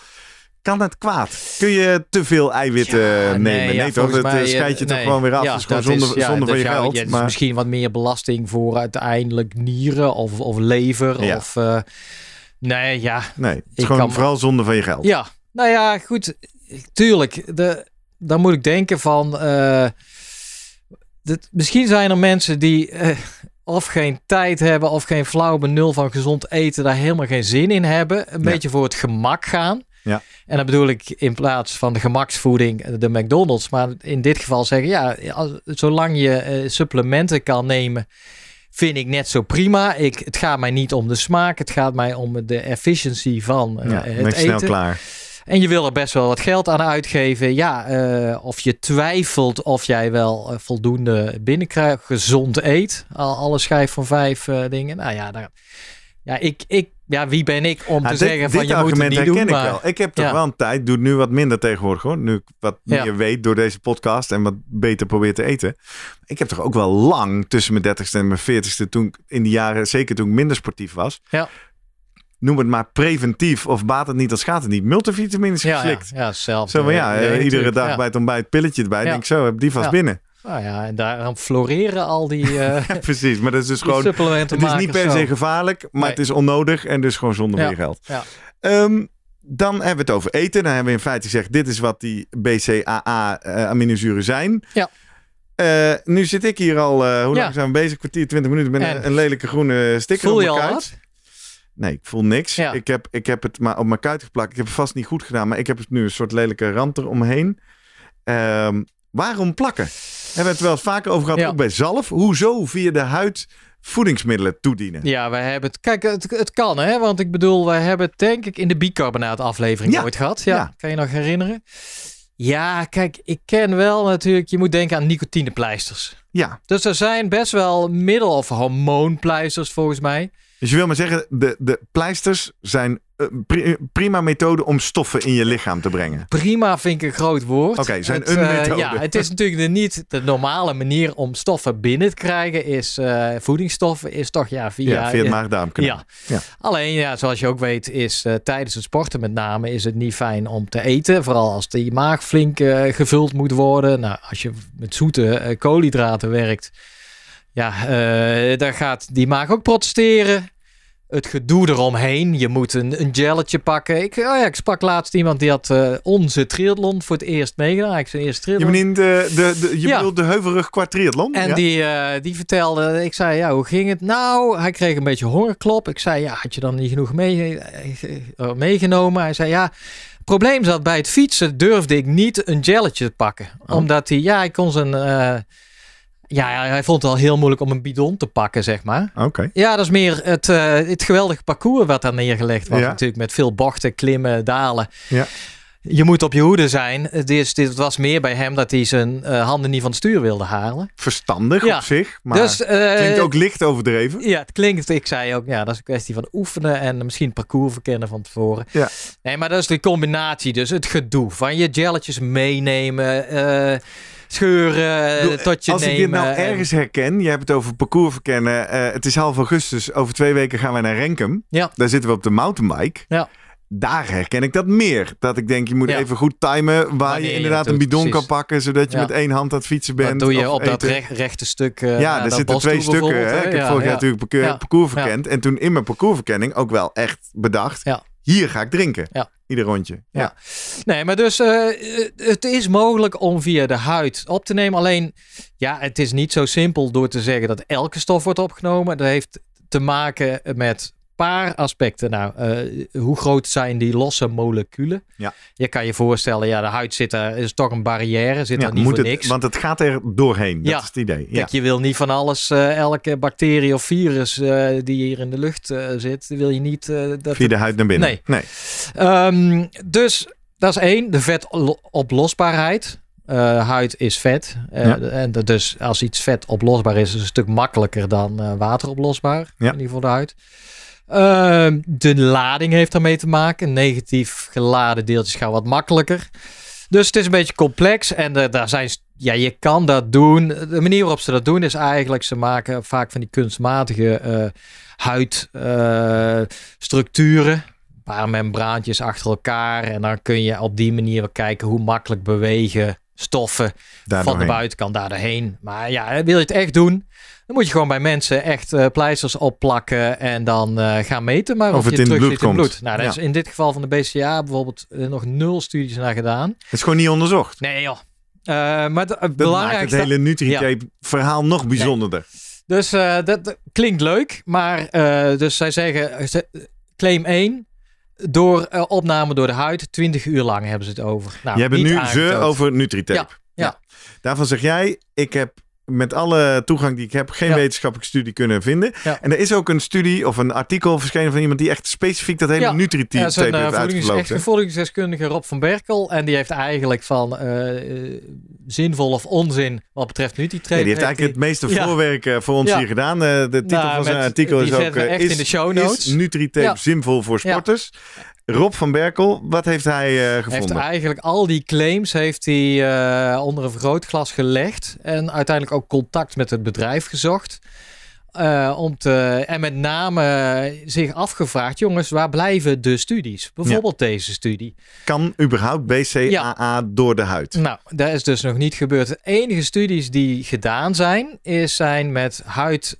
Kan het kwaad? Kun je te veel eiwitten Ja, nemen? Nee, ja, toch? mij, eh, scheidt je eh, toch nee. gewoon weer af. Ja, is gewoon dat zonde, is- ja, zonde dat van je geld. maar misschien wat meer belasting voor uiteindelijk nieren of, of lever. Of, eh, nee, ja. nee, het is gewoon kan- vooral zonde van je geld. Ja, nou ja, goed. Tuurlijk, de, dan moet ik denken van... eh, dit, misschien zijn er mensen die eh, of geen tijd hebben... of geen flauw benul van gezond eten... daar helemaal geen zin in hebben. Een beetje voor het gemak gaan. Ja. En dan bedoel ik in plaats van de gemaksvoeding de McDonald's. Maar in dit geval zeggen, ja, als, zolang je eh, supplementen kan nemen, vind ik net zo prima. Ik, het gaat mij niet om de smaak, het gaat mij om de efficiëntie van eh, Ja, het ben je snel eten. klaar. En je wil er best wel wat geld aan uitgeven. Ja, eh, of je twijfelt of jij wel eh, voldoende binnenkrijgt, gezond eet. Al, alle schijf van vijf eh, dingen. Nou ja, daar, ja, ik, ik, ja, wie ben ik om Ja, te dit, zeggen dit van je moet het niet doen. ik Maar, wel. Ik heb toch Ja. wel een tijd, doe het nu wat minder tegenwoordig hoor. Nu ik wat Ja. meer weet door deze podcast en wat beter probeer te eten. Ik heb toch ook wel lang tussen mijn dertigste en mijn veertigste, toen in die jaren, zeker toen ik minder sportief was. Ja. Noem het maar preventief of baat het niet, dan schaadt het niet. Multivitamines ja, ja, geslikt. ja, zelf. Zo van ja, iedere dag bij het ontbijt pilletje erbij. Denk ik zo, heb die vast binnen. Nou ja, en daarom floreren al die, eh precies, maar dat is dus gewoon... Het is niet per se gevaarlijk, maar Nee. het is onnodig en dus gewoon zonder Ja. meer geld. Ja. Ehm, dan hebben we het over eten. Dan hebben we in feite gezegd, dit is wat die BCAA-aminozuren zijn. Ja. Eh, nu zit ik hier al, eh, hoe Ja. lang zijn we bezig? Kwartier, 20 minuten met En? een, een lelijke groene sticker Voel op je mijn al kuit. wat? Nee, ik voel niks. Ja. Ik, heb, ik heb het maar op mijn kuit geplakt. Ik heb het vast niet goed gedaan, maar ik heb nu een soort lelijke rand eromheen. Ehm waarom plakken? Hebben we het wel eens vaker over gehad, Ja. ook bij zalf. Hoezo via de huid voedingsmiddelen toedienen? Ja, wij hebben het. Kijk, het, het kan, hè? Want ik bedoel, wij hebben het denk ik in de bicarbonaat aflevering Ja. ooit gehad. Ja, Ja. kan je nog herinneren? Ja, kijk, ik ken wel natuurlijk. Je moet denken aan nicotinepleisters. Ja, Dus er zijn best wel middel- of hormoonpleisters volgens mij. dus je wil maar zeggen, de, de pleisters zijn prima methode om stoffen in je lichaam te brengen. Prima vind ik een groot woord. Oké, zijn Het, een eh, methode. ja, het is natuurlijk de, niet de normale manier om stoffen binnen te krijgen. Is eh, voedingsstoffen is toch ja via. Ja, via het eh, maag-darmkanaal. Ja. Ja. Alleen, ja, zoals je ook weet, is eh, tijdens het sporten met name is het niet fijn om te eten. Vooral als die maag flink eh, gevuld moet worden. Nou, als je met zoete eh, koolhydraten werkt, ja, eh dan gaat die maag ook protesteren. Het gedoe eromheen. Je moet een, een gelletje pakken. Ik, oh ja, ik sprak laatst iemand die had eh, onze triathlon voor het eerst meegedaan. Eigenlijk zijn eerste Je triathlon. bedoelt de, de, de, je Ja. bedoelt de heuvelrug qua triathlon? En ja? die, eh, die vertelde, ik zei, ja, hoe ging het? Nou, hij kreeg een beetje hongerklop. Ik zei, ja, had je dan niet genoeg mee, eh, meegenomen? Hij zei, ja, het probleem zat bij het fietsen, durfde ik niet een gelletje te pakken. Oh. Omdat hij, ja, hij kon zijn, ja, hij vond het al heel moeilijk om een bidon te pakken, zeg maar. Oké. Ja, dat is meer het, eh, het geweldige parcours wat daar neergelegd was. Ja. Natuurlijk met veel bochten, klimmen, dalen. Ja. Je moet op je hoede zijn. Dit was meer bij hem dat hij zijn eh, handen niet van het stuur wilde halen. Verstandig Ja. op zich, maar dus, eh, klinkt ook licht overdreven. Ja, het klinkt. Ik zei ook, ja, dat is een kwestie van oefenen en misschien parcours verkennen van tevoren. Ja. Nee, maar dat is de combinatie. Dus het gedoe van je gelletjes meenemen, scheuren, Doe, tot je Als nemen. ik dit nou en- ergens herken, je hebt het over parcours verkennen. eh, het is half augustus, over twee weken gaan wij naar Renkum. Ja. Daar zitten we op de mountainbike. Ja. Daar herken ik dat meer. Dat ik denk, je moet Ja. even goed timen waar je je inderdaad een bidon precies. kan pakken, zodat je Ja. met één hand aan het fietsen bent. Dat doe je op dat recht, rechte stuk. eh, Ja, er dat zitten twee stukken. Hè? Ik heb vorig jaar ja. natuurlijk parcours, verkend. En toen in mijn parcoursverkenning ook wel echt bedacht. Ja. Hier ga ik drinken. Ja. Ieder rondje. Ja. Nee, maar dus eh, het is mogelijk om via de huid op te nemen. Alleen, ja, het is niet zo simpel door te zeggen dat elke stof wordt opgenomen. Dat heeft te maken met paar aspecten. Nou, eh, hoe groot zijn die losse moleculen? Ja. Je kan je voorstellen, ja, de huid zit er, is toch een barrière, zit Ja, er niet moet voor het, niks. Want het gaat er doorheen. Dat Ja. is het idee. Ja. Kijk, je wil niet van alles, eh, elke bacterie of virus eh, die hier in de lucht zit, wil je niet dat Via de huid naar binnen. Nee. nee. Ehm, dus dat is één, de vetoplosbaarheid. Eh huid is vet. Ja. en dus als iets vet oplosbaar is, is het een stuk makkelijker dan eh, wateroplosbaar. Ja. In ieder geval de huid. Ehm, de lading heeft daarmee te maken. Negatief geladen deeltjes gaan wat makkelijker. Dus het is een beetje complex. En eh, daar zijn, ja, je kan dat doen. De manier waarop ze dat doen is eigenlijk, ze maken vaak van die kunstmatige eh huidstructuren. een paar membraantjes achter elkaar. En dan kun je op die manier kijken hoe makkelijk bewegen stoffen Daar van de buitenkant daar doorheen. Maar ja, wil je het echt doen, dan moet je gewoon bij mensen echt eh, pleisters opplakken en dan eh, gaan meten. Maar Of of, het je in terug bloed zit in komt. bloed. Nou, Ja. is in dit geval van de BCA bijvoorbeeld eh, nog nul studies naar gedaan. Het is gewoon niet onderzocht. Nee joh. Maar het Dat belangrijkste... maakt het hele Nutritape-verhaal nog bijzonderder. Dus dat, klinkt leuk, maar dus zij zeggen claim 1 door uh, opname door de huid, 20 uur lang hebben ze het over. Nou, Je hebt nu ze over Nutritape. Ja. ja. Daarvan zeg jij, ik heb met alle toegang die ik heb geen ja. wetenschappelijke studie kunnen vinden. Ja. En er is ook een studie of een artikel verschenen van iemand die echt specifiek dat hele Ja. Nutritape Ja, heeft voedings, echt uitgevlogen. een voedingsdeskundige Rob van Berkel. En die heeft eigenlijk van uh, uh, zinvol of onzin wat betreft Nutritrape. Nee, die heeft eigenlijk het meeste voorwerk uh, voor ons hier gedaan. Uh, de titel Nou, van zijn artikel is ook... uh, is, in de show notes. Is Nutritape zinvol voor Ja. sporters? Rob van Berkel, wat heeft hij uh, Hij heeft gevonden? eigenlijk al die claims heeft hij eh, onder een vergrootglas gelegd. En uiteindelijk ook contact met het bedrijf gezocht. Eh, om te, en met name zich afgevraagd, jongens, waar blijven de studies? Bijvoorbeeld deze studie. Kan überhaupt BCAA door de huid? Nou, dat is dus nog niet gebeurd. De enige studies die gedaan zijn, is zijn met huid,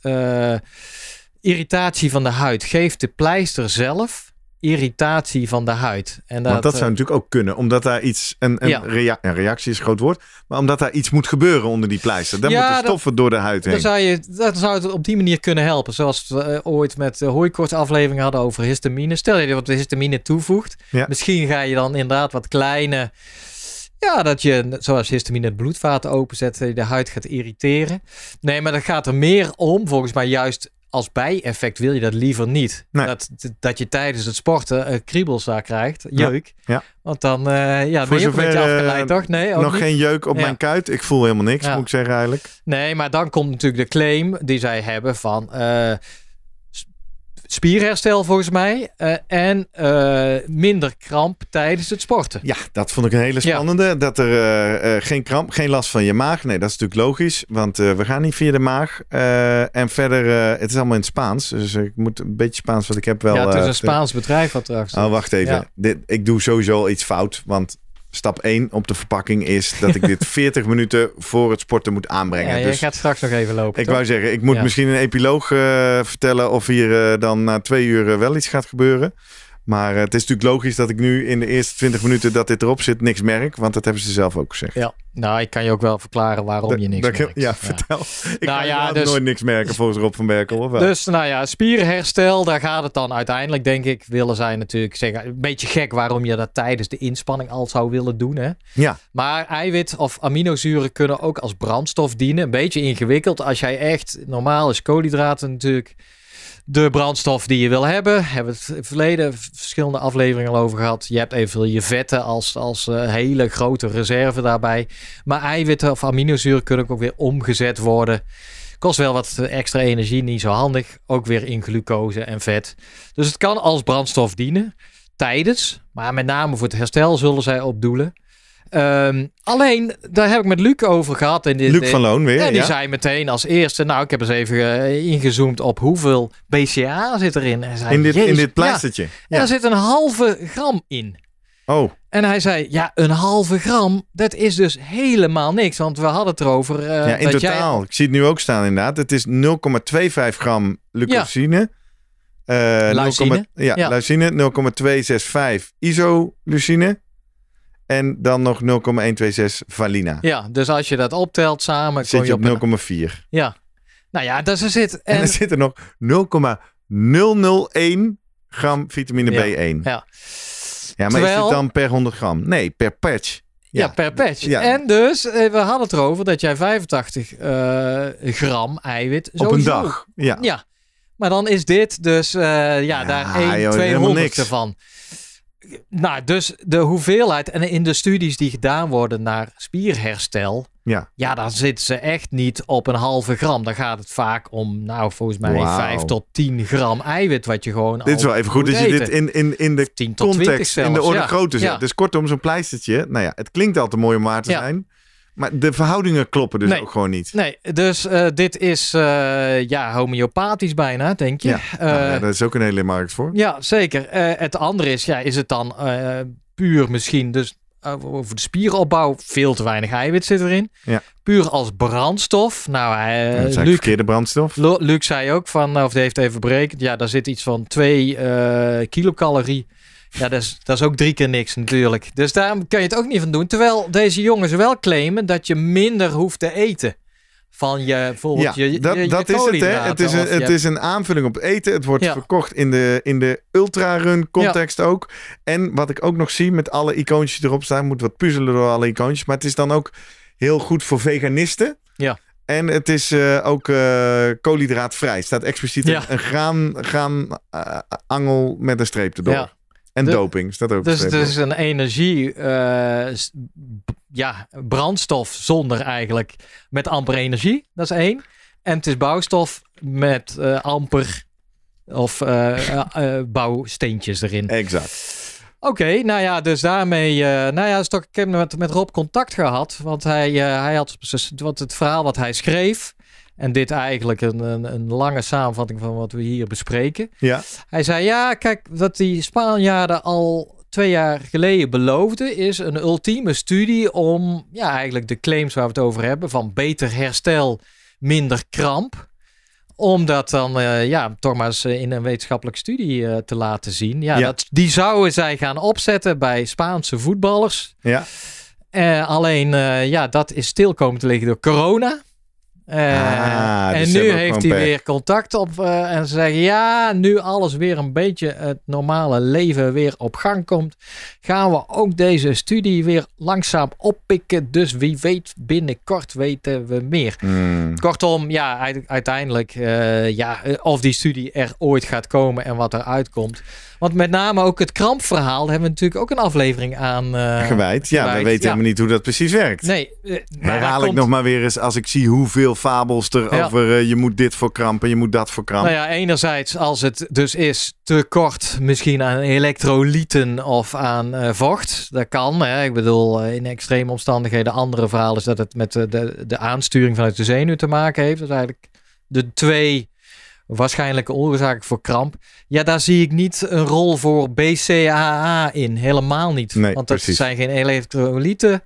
irritatie van de huid. Geeft de pleister zelf irritatie van de huid. En dat, Want dat zou eh, natuurlijk ook kunnen, omdat daar iets, een, een, Ja. rea- een reactie is een groot woord, maar omdat daar iets moet gebeuren onder die pleister. Dan Ja, moeten dat- stoffen door de huid heen. Dan zou, je, dat zou het op die manier kunnen helpen. Zoals we eh, ooit met de hooikoorts aflevering hadden over histamine. Stel je wat histamine toevoegt. Ja. Misschien ga je dan inderdaad wat kleine... Ja, dat je, zoals histamine het bloedvaten openzet, de huid gaat irriteren. Nee, maar dat gaat er meer om, volgens mij juist als bijeffect wil je dat liever niet. Nee. Dat, dat je tijdens het sporten kriebels daar krijgt, jeuk. ja. Want dan eh, ja, Voor ben je ook een beetje zover, eh, afgeleid, toch? Nee, ook Nog niet? geen jeuk op Ja. mijn kuit. Ik voel helemaal niks, Ja. moet ik zeggen eigenlijk. Nee, maar dan komt natuurlijk de claim die zij hebben van eh, spierherstel volgens mij eh, en eh, minder kramp tijdens het sporten. Ja, dat vond ik een hele Ja. spannende. Dat er eh, geen kramp, geen last van je maag. Nee, dat is natuurlijk logisch, want we gaan niet via de maag. En verder, het is allemaal in het Spaans. Dus ik moet een beetje Spaans wat ik heb wel... ja, het is een Spaans bedrijf wat erachter Oh, wacht even. Ja. Dit, ik doe sowieso iets fout. Want stap 1 op de verpakking is dat ik dit 40 minuten voor het sporten moet aanbrengen. Ja, je dus gaat straks nog even lopen. ik toch? wou zeggen, ik moet Ja. misschien een epiloog eh, vertellen of hier eh, dan na twee uur eh, wel iets gaat gebeuren. Maar eh, het is natuurlijk logisch dat ik nu in de eerste 20 minuten dat dit erop zit niks merk. Want dat hebben ze zelf ook gezegd. Ja, nou, ik kan je ook wel verklaren waarom je niks merkt. Ja, vertel. Ik Nou ja, dus- nooit niks merken volgens Rob van Berkel. Of wel? Dus nou ja, spierenherstel, daar gaat het dan uiteindelijk, denk ik, willen zij natuurlijk zeggen. Een beetje gek waarom je dat tijdens de inspanning al zou willen doen. Hè? ja, Maar eiwit of aminozuren kunnen ook als brandstof dienen. Een beetje ingewikkeld. Als jij echt, normaal is koolhydraten natuurlijk de brandstof die je wil hebben. Hebben we het in het verleden verschillende afleveringen al over gehad. Je hebt evenveel je vetten als, als eh, hele grote reserve daarbij. Maar eiwitten of aminozuren kunnen ook weer omgezet worden. Kost wel wat extra energie, niet zo handig. Ook weer in glucose en vet. Dus het kan als brandstof dienen. Tijdens, maar met name voor het herstel zullen zij op doelen. Ehm, alleen, daar heb ik met Luc over gehad. En dit, Luc van Loon weer. en die ja. zei meteen als eerste, nou ik heb eens even eh, ingezoomd op hoeveel BCA zit erin. En zei, in, dit, in "Jezus, dit pleistertje. Ja, Ja. er zit een halve gram in. Oh, En hij zei, ja, een halve gram, dat is dus helemaal niks. Want we hadden het erover. eh, ja, in totaal. Ik zie het nu ook staan inderdaad. Het is 0,25 gram. Eh, Lysine. 0,- Ja, Ja. lysine. 0,265 isoleucine. En dan nog 0,126 valina. Ja, dus als je dat optelt samen, kom Zit je op een- 0,4. Ja. Nou ja, dat is zit. En, En, er zit er nog 0,001 gram vitamine Ja, B1. ja. Ja, maar is Terwijl- het dan per 100 gram? Nee, per patch. ja. per patch. Ja. En dus, eh, we hadden het erover dat jij 85 eh, gram eiwit Op een dag. Ja. Ja. Maar dan is dit dus, eh, ja, daar joh, 1 helemaal 200 niks. van. Nou, dus de hoeveelheid en in de studies die gedaan worden naar spierherstel, Ja. ja, dan zitten ze echt niet op een halve gram. Dan gaat het vaak om, nou, volgens mij Wauw. 5 tot 10 gram eiwit wat je gewoon Dit is wel even goed dat je dit in, in, in de 10 tot 20 context, in de zelfs, orde ja. grootte zet. Ja. Dus kortom, zo'n pleistertje. Nou ja, het klinkt altijd mooi om waar te zijn. Maar de verhoudingen kloppen dus Nee. ook gewoon niet. Nee, dus eh, dit is uh, ja, homeopathisch bijna, denk je. Ja. Uh, nou, ja, daar is ook een hele markt voor. Ja, zeker. Uh, het andere is, ja, is het dan uh, puur misschien dus over de spieropbouw veel te weinig eiwit zit erin. Ja. Puur als brandstof. Nou, uh, dat is Luc, verkeerde brandstof. Luc zei ook van, of die heeft even berekend, ja, daar zit iets van 2 kilocalorie Ja, dat is, dat is ook drie keer niks natuurlijk. Dus daar kan je het ook niet van doen. Terwijl deze jongens wel claimen dat je minder hoeft te eten. Van je, bijvoorbeeld Ja, je, dat, je dat is het. Hè. Het, is een, het hebt- is een aanvulling op eten. Het wordt Ja. verkocht in de, in de ultra-run context ook. En wat ik ook nog zie met alle icoontjes erop staan. Moet wat puzzelen door alle icoontjes. Maar het is dan ook heel goed voor veganisten. Ja. En het is eh, ook eh koolhydraatvrij. Staat expliciet een, graan, graan eh, angel met een streep erdoor. En De- doping staat ook. Dus is een energie, eh, ja, brandstof zonder eigenlijk met amper energie. Dat is één. En het is bouwstof met eh, amper of eh, bouwsteentjes erin. Exact. Oké, nou ja, dus daarmee, eh, nou ja, is toch, ik heb met, met Rob contact gehad, want hij, hij had dus- wat het verhaal wat hij schreef. En dit eigenlijk een, een, een lange samenvatting van wat we hier bespreken. Ja. Hij zei, ja, kijk, wat die Spanjaarden al twee jaar geleden beloofden, is een ultieme studie om, ja, eigenlijk de claims waar we het over hebben, van beter herstel, minder kramp. Om dat dan, eh, ja, toch maar eens eh, in een wetenschappelijke studie eh, te laten zien. Ja, Ja. Dat, die zouden zij gaan opzetten bij Spaanse voetballers. Ja. Alleen, ja, dat is stil komen te liggen door corona. Eh, Ah, dus en ze nu heeft hij pech. weer contact op eh, en ze zeggen ja, nu alles weer een beetje het normale leven weer op gang komt, gaan we ook deze studie weer langzaam oppikken. Dus wie weet, binnenkort weten we meer. Mm. Kortom, ja, uite- uiteindelijk, eh, ja, of die studie er ooit gaat komen en wat eruit komt. Want met name ook het krampverhaal daar hebben we natuurlijk ook een aflevering aan eh, Gewijd. Ja, we weten Ja. helemaal niet hoe dat precies werkt. Nee, daar Herhaal ik nog maar weer eens als ik zie hoeveel fabels er Ja. over eh, je moet dit voor krampen, je moet dat voor krampen. Nou ja, enerzijds als het dus is tekort misschien aan elektrolyten of aan vocht. Dat kan. Hè. Ik bedoel, in extreme omstandigheden. Andere verhaal is dat het met de, de, de aansturing vanuit de zenuw te maken heeft. Dat is eigenlijk de twee waarschijnlijke oorzaken voor kramp. Ja, daar zie ik niet een rol voor BCAA in. Helemaal niet. Nee, Want dat precies. zijn geen elektrolyten.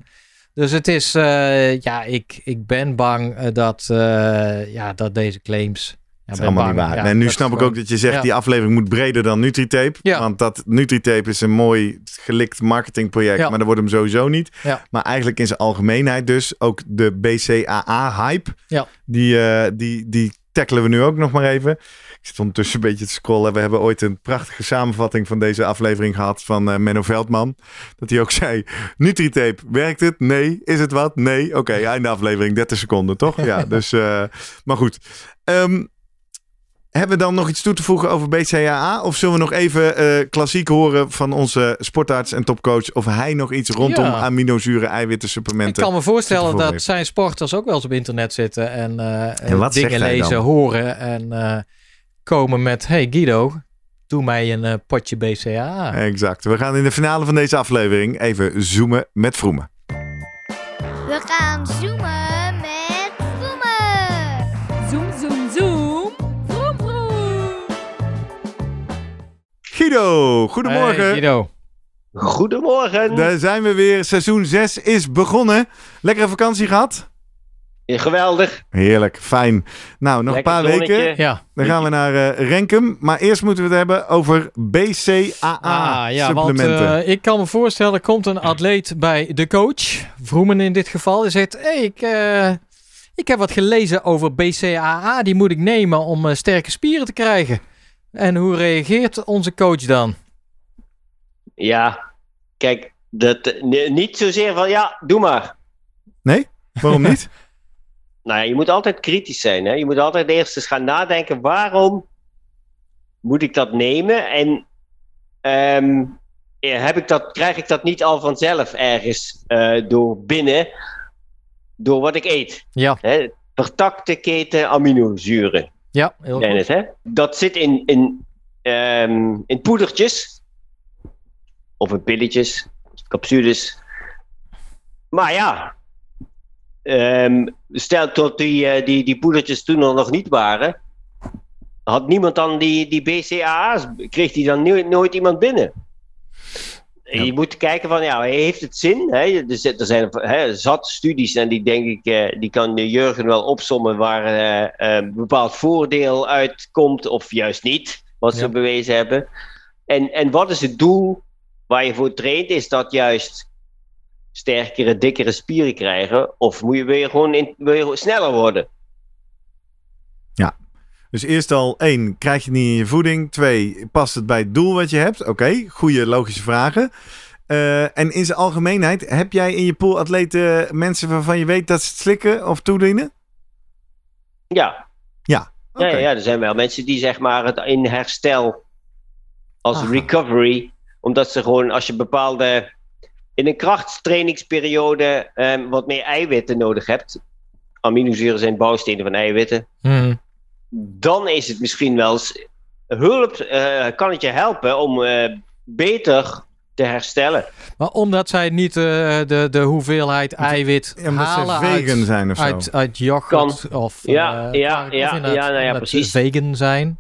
Dus het is, eh, ja, ik, ik ben bang eh, dat, eh, ja, dat deze claims... Ja, Dat is allemaal niet waar. en nu snap ik ook dat je zegt, ja. die aflevering moet breder dan Nutritape. Ja. Want dat Nutritape is een mooi gelikt marketingproject, maar dat wordt hem sowieso niet. Ja. Maar eigenlijk in zijn algemeenheid dus, ook de BCAA-hype, Ja. die, die, die tackelen we nu ook nog maar even. Ik zit ondertussen een beetje te scrollen. We hebben ooit een prachtige samenvatting van deze aflevering gehad van eh, Menno Veldman. Dat hij ook zei, Nutritape, werkt het? Nee. Is het wat? Nee. Oké, einde aflevering, 30 seconden, toch? Ja, dus, eh, maar goed. Ehm, hebben we dan nog iets toe te voegen over BCAA? Of zullen we nog even eh, klassiek horen van onze sportarts en topcoach... of hij nog iets rondom Ja. aminozuren, eiwitten, Ik supplementen... kan me voorstellen dat heeft. zijn sporters ook wel eens op internet zitten en, eh, En wat dingen lezen, dan? horen en eh, komen met: Hey Guido, doe mij een potje BCAA. Exact. We gaan in de finale van deze aflevering even zoomen met Vroemen. We gaan zoomen Guido, goedemorgen. Hey, Guido. Goedemorgen. Daar zijn we weer. Seizoen 6 is begonnen. Lekkere vakantie gehad? Ja, geweldig. Heerlijk, fijn. Nou, nog Lekker een paar zonnetje. weken. Ja, Dan gaan we naar eh, Renkum. Maar eerst moeten we het hebben over BCAA ah, ja want eh, ik kan me voorstellen: er komt een atleet bij de coach, Vroemen in dit geval, die zegt: Hey, ik, eh, ik heb wat gelezen over BCAA, die moet ik nemen om eh, sterke spieren te krijgen. En hoe reageert onze coach dan? Ja, kijk, dat, niet zozeer van ja, doe maar. nee? Waarom niet? Nou ja, je moet altijd kritisch zijn. Hè? Je moet altijd eerst eens gaan nadenken: waarom moet ik dat nemen? En ehm, heb ik dat, krijg ik dat niet al vanzelf ergens eh, door binnen, door wat ik eet? Ja, Hè? Vertakte keten aminozuren. Ja heel goed. Dennis, hè? Dat zit in, in, ehm, in poedertjes. Of in pilletjes, capsules. Maar ja, ehm, stel tot die, eh, die, die poedertjes toen er nog niet waren. Had niemand dan die, die BCAA's, kreeg die dan nooit, nooit iemand binnen? Ja. Je moet kijken van, ja, heeft het zin? Hè? Er, er zijn hè, zat studies en die denk ik, eh, die kan Jurgen wel opsommen waar eh, een bepaald voordeel uitkomt of juist niet, wat ze Ja. bewezen hebben. En, en wat is het doel waar je voor traint, is dat juist sterkere, dikkere spieren krijgen? Of moet je, wil je gewoon in, wil je sneller worden? Dus eerst al één, krijg je het niet in je voeding? Twee, past het bij het doel wat je hebt? Oké, goede logische vragen. Eh, en in zijn algemeenheid, heb jij in je pool atleten mensen waarvan je weet dat ze het slikken of toedienen? Ja, Ja. ja, ja, ja, er zijn wel mensen die zeg maar het in herstel als Aha. recovery, omdat ze gewoon als je bepaalde in een krachttrainingsperiode ehm, wat meer eiwitten nodig hebt. Aminozuren zijn bouwstenen van eiwitten. Mhm. Dan is het misschien wel eens hulp, eh, kan het je helpen om eh, beter te herstellen. Maar omdat zij niet eh, de, de hoeveelheid eiwit Ja, omdat ze halen vegan uit, zijn of zo. uit, uit yoghurt of Ja, ja, ja, ja, nou ja, precies. vegan zijn.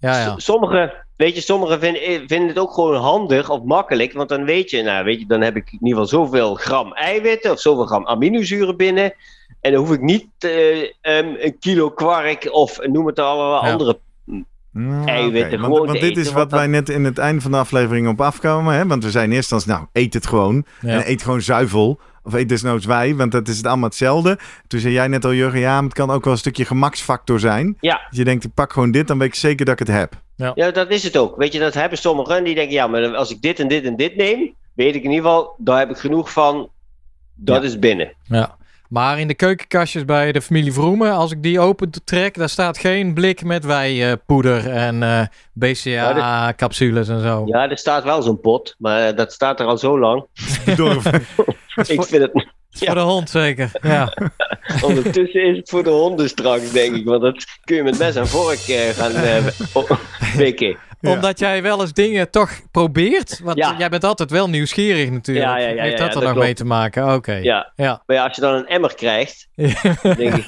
Ja, ja. S- Sommige, weet je, sommigen vinden, vinden het ook gewoon handig of makkelijk, want dan weet je, nou weet je, dan heb ik in ieder geval zoveel gram eiwitten of zoveel gram aminozuren binnen. En dan hoef ik niet eh, ehm, een kilo kwark of noem het Ja. andere. Nou, eiwitten Want, dit is wat wij net in het einde van de aflevering op afkomen. Hè? Want we zijn eerste instantie, nou, eet het gewoon. Ja. En eet gewoon zuivel. Of eet desnoods wij, want dat is het allemaal hetzelfde. Toen zei jij net al, Jurgen, ja, maar het kan ook wel een stukje gemaksfactor zijn. Ja. Dat je denkt, ik pak gewoon dit, dan weet ik zeker dat ik het heb. Ja, dat is het ook. Weet je, dat hebben sommigen en die denken, ja, maar als ik dit en dit en dit neem, weet ik in ieder geval, daar heb ik genoeg van. Dat Ja. is binnen. Ja. Maar in de keukenkastjes bij de familie Vroemen, als ik die open trek, daar staat geen blik met wijpoeder en eh, BCA-capsules en zo. Ja, er staat wel zo'n pot, maar dat staat er al zo lang. Ik vind het, is Voor de hond zeker. Ja. ondertussen is het voor de honden straks, denk ik. Want dat kun je met mes en vork eh, gaan eh, pikken. Ja. Omdat jij wel eens dingen toch probeert. Want Ja. jij bent altijd wel nieuwsgierig natuurlijk. Ja, ja, ja, Heeft ja, dat er dat nog klopt. mee te maken? Oké. Ja, Ja. maar ja, als je dan een emmer krijgt, Ja. denk ik,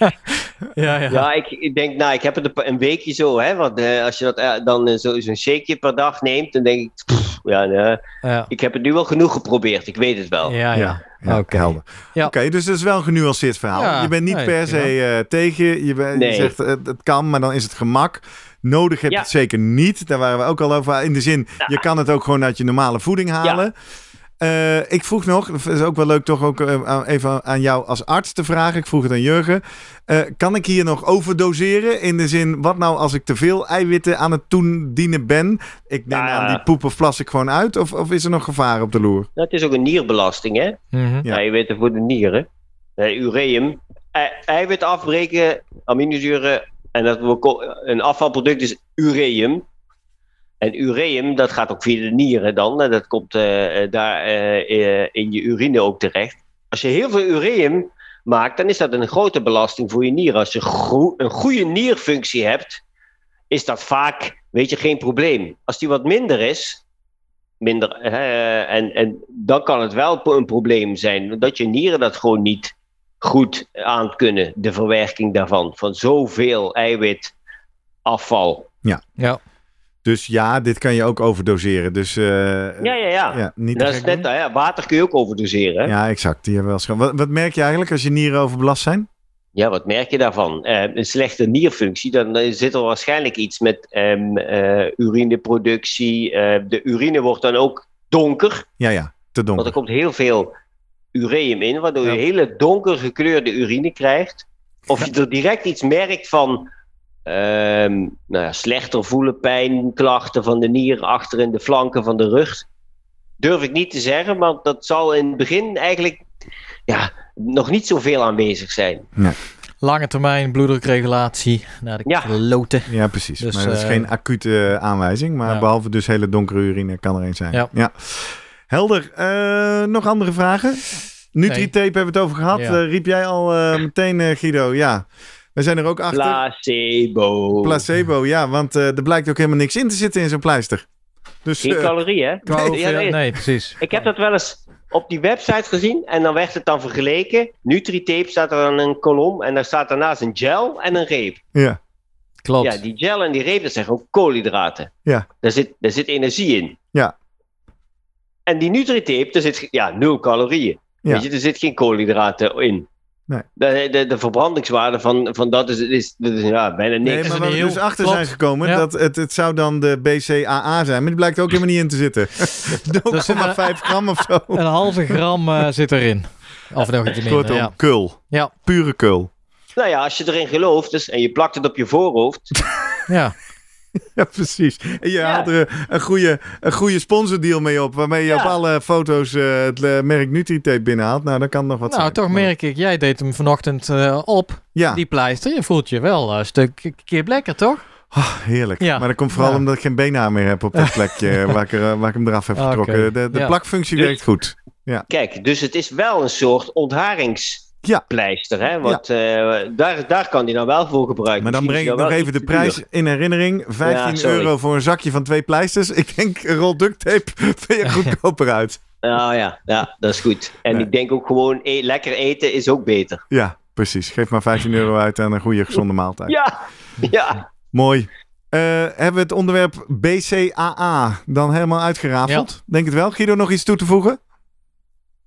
ja, ja. ja, ik, ik denk, nou, ik heb het een, weekje zo, hè. Want eh, als je dat, eh, dan eh, zo- zo'n shakeje per dag neemt, dan denk ik, pff, ja, nee, Ja. ik heb het nu wel genoeg geprobeerd. Ik weet het wel. Ja, ja. ja, ja, Oké. helder. Ja. Oké, dus dat is wel een genuanceerd verhaal. Ja, je bent niet nee, per se eh, tegen. Je, bent- je zegt, eh, het kan, maar dan is het gemak. Nodig heb je Ja. het zeker niet. Daar waren we ook al over. In de zin, je kan het ook gewoon uit je normale voeding halen. Eh, ik vroeg nog, dat is ook wel leuk toch ook eh, even aan jou als arts te vragen. Ik vroeg het aan Jurgen. Eh, kan ik hier nog overdoseren? In de zin, wat nou als ik te veel eiwitten aan het toedienen ben? Ik neem Ja. aan die poep of plas ik gewoon uit? Of, of is er nog gevaar op de loer? Dat is ook een nierbelasting, hè. Mhm. Ja. Eiwitten voor de nieren. Eh, ureum. Ei- eiwit afbreken, aminozuren. En dat we een afvalproduct is ureum. En ureum, dat gaat ook via de nieren dan. En dat komt eh, eh, daar eh, in je urine ook terecht. Als je heel veel ureum maakt, dan is dat een grote belasting voor je nieren. Als je een goede nierfunctie hebt, is dat vaak, weet je, geen probleem. Als die wat minder is, minder, en, en dan kan het wel een probleem zijn. Dat je nieren dat gewoon niet goed aan kunnen, de verwerking daarvan. Van zoveel eiwitafval. Ja. Dus ja, dit kan je ook overdoseren. Dus eh, Ja, ja, ja. ja, niet te dat is net, ja, water kun je ook overdoseren. hè? Ja. Ja, exact. Die hebben wel eens ge- wat, wat merk je eigenlijk als je nieren overbelast zijn? wat merk je daarvan? Eh, een slechte nierfunctie, dan zit er waarschijnlijk iets met ehm, eh, urineproductie. Eh, de urine wordt dan ook donker, Ja, ja, te want donker. er komt heel veel ureum in, waardoor Ja. je hele donker gekleurde urine krijgt. Of je er direct iets merkt van ehm, nou ja, slechter voelen, pijnklachten van de nier achter in de flanken van de rug. Durf ik niet te zeggen, maar dat zal in het begin eigenlijk ja, nog niet zoveel aanwezig zijn. Lange termijn bloeddrukregulatie naar de Ja. kloten. Ja, precies. Dus, maar dat is eh, geen acute eh, aanwijzing. Maar ja. behalve dus hele donkere urine kan er een zijn. Ja. Helder. Eh, nog andere vragen? Nutritape hebben we het over gehad. Ja. Eh, riep jij al eh, meteen, Guido? Ja. We zijn er ook achter. Placebo. Placebo, ja. Want eh, er blijkt ook helemaal niks in te zitten in zo'n pleister. Dus Geen calorieën, hè? Qua Ja, nee. nee, precies. Ik heb dat wel eens op die website gezien en dan werd het dan vergeleken. Nutritape staat er dan een kolom en daar staat daarnaast een gel en een reep. ja. Klopt. Ja, die gel en die reep, dat zijn gewoon koolhydraten. Ja. Daar zit, daar zit energie in. Ja. En die Nutritape, daar zit ja, nul calorieën. Ja. Weet je, er zit geen koolhydraten in. Nee. De, de, de verbrandingswaarde van, van dat is, is, dat is ja, bijna niks. Nee, is maar waar we heel- dus achter klopt. zijn gekomen, Ja. dat het, het zou dan de BCAA zijn. Maar die blijkt ook helemaal niet in te zitten. 0,5 gram of zo. Een halve gram eh, zit erin. Of nog iets minder, Kortom, ja. kul. Ja. Pure kul. Nou ja, als je erin gelooft dus, en je plakt het op je voorhoofd. ja. Ja, precies. En je Ja. haalt er een goede, een goede sponsordeal mee op. Waarmee je Ja. op alle foto's eh, het eh, merk Nutritape binnenhaalt. Nou, dan kan nog wat Nou, zijn. toch Maar- merk ik, jij deed hem vanochtend eh, op, Ja, die pleister. Je voelt je wel een stuk keer lekker, toch? Ah, heerlijk. Ja. Maar dat komt vooral Ja. omdat ik geen beenhaar meer heb op dat plekje waar, ik er, waar ik hem eraf heb getrokken. De, de Ja. plakfunctie Dus- werkt goed. Kijk, dus het is wel een soort ontharingspleister. Hè? Want eh, daar, daar kan die nou wel voor gebruiken. Maar dan Misschien breng ik nog even de prijs in herinnering. 15 Ja, sorry. euro voor een zakje van twee pleisters. Ik denk een rol duct tape vind je goedkoper uit. Nou ja, ja, dat is goed. En ik denk ook gewoon e- lekker eten is ook beter. Ja, precies. Geef maar 15 euro uit aan een goede gezonde maaltijd. Ja, ja. Mooi. Eh, hebben we het onderwerp BCAA dan helemaal uitgerafeld? Denk het wel. Guido, nog iets toe te voegen?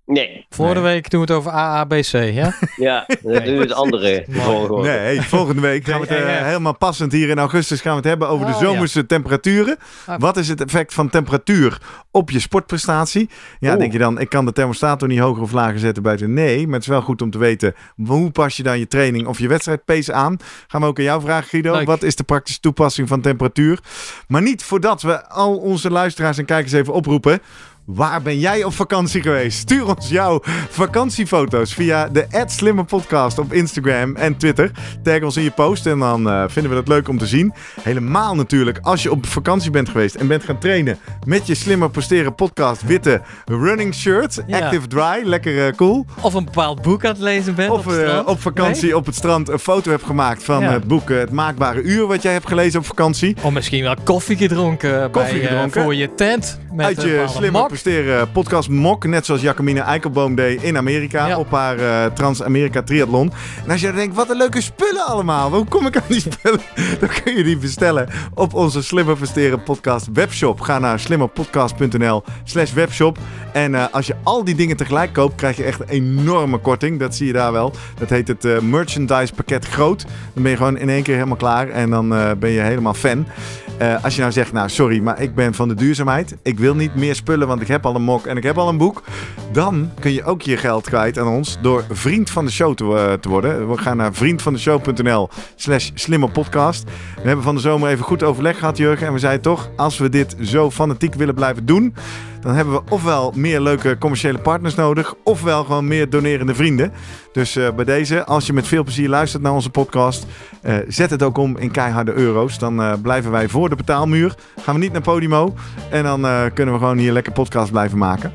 Nee, Vorige Nee. week doen we het over AABC, ja? ja, dan doen we het andere volgorde. Nee, volgende week gaan we het eh, helemaal passend hier in augustus gaan we het hebben over de Oh, zomerse temperaturen. Ah. Wat is het effect van temperatuur op je sportprestatie? Ja, Oeh. denk je dan, ik kan de thermostaat niet hoger of lager zetten buiten? Nee, maar het is wel goed om te weten hoe pas je dan je training of je wedstrijdpace aan? Gaan we ook aan jou vragen, Guido. Leuk. Wat is de praktische toepassing van temperatuur? Maar niet voordat we al onze luisteraars en kijkers even oproepen. Waar ben jij op vakantie geweest? Stuur ons jouw vakantiefoto's via de Slimme Podcast op Instagram en Twitter. Tag ons in je post en dan eh, vinden we dat leuk om te zien. Helemaal natuurlijk als je op vakantie bent geweest en bent gaan trainen met je Slimmer Presteren podcast witte running shirt. Ja. Active Dry, lekker eh, cool. Of een bepaald boek aan het lezen bent Of op eh, op vakantie op het strand een foto hebt gemaakt van Ja. het boek Het Maakbare Uur wat jij hebt gelezen op vakantie. Of misschien wel koffie gedronken, Koffie bij, gedronken. voor je tent. Met uit je mok. Presteren podcast Mok. Net zoals Jacomine Eikelboom deed in Amerika Ja. op haar eh, Trans-Amerika Triathlon. En als je denkt, wat een leuke spullen allemaal. Hoe kom ik aan die spullen? Dan kun je die bestellen op onze Slimmer Presteren podcast webshop. Ga naar slimmerpodcast.nl slash webshop. En eh, als je al die dingen tegelijk koopt, krijg je echt een enorme korting. Dat zie je daar wel. Dat heet het eh, merchandise pakket groot. Dan ben je gewoon in één keer helemaal klaar. En dan ben je helemaal fan. Eh, als je nou zegt, nou sorry, maar ik ben van de duurzaamheid. Ik wil niet meer spullen, want ik heb al een mok en ik heb al een boek. Dan kun je ook je geld kwijt aan ons door vriend van de show te, eh, te worden. We gaan naar vriendvandeshow.nl slash slimmerpodcast. We hebben van de zomer even goed overleg gehad, Jurgen. En we zeiden toch, als we dit zo fanatiek willen blijven doen... dan hebben we ofwel meer leuke commerciële partners nodig... ofwel gewoon meer donerende vrienden. Dus eh, bij deze, als je met veel plezier luistert naar onze podcast... eh, zet het ook om in keiharde euro's. Dan eh, blijven wij voor de betaalmuur. Gaan we niet naar Podimo. En dan kunnen we gewoon hier lekker podcast blijven maken.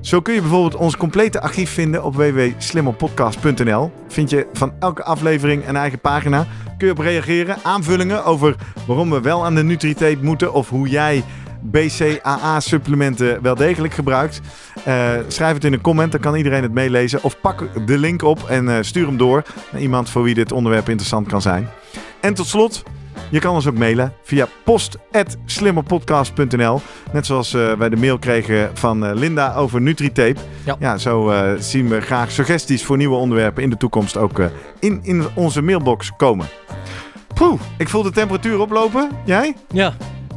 Zo kun je bijvoorbeeld ons complete archief vinden op www.slimmerpodcast.nl. Vind je van elke aflevering een eigen pagina. Kun je op reageren, aanvullingen over waarom we wel aan de Nutritape moeten of hoe jij BCAA-supplementen wel degelijk gebruikt. Eh, schrijf het in een comment, dan kan iedereen het meelezen. Of pak de link op en eh, stuur hem door naar iemand voor wie dit onderwerp interessant kan zijn. En tot slot, je kan ons ook mailen via post.slimmerpodcast.nl. Net zoals eh, wij de mail kregen van Linda over Nutritape. Ja. zo eh, zien we graag suggesties voor nieuwe onderwerpen in de toekomst ook in, in onze mailbox komen. Poeh, ik voel de temperatuur oplopen. Jij? Ja,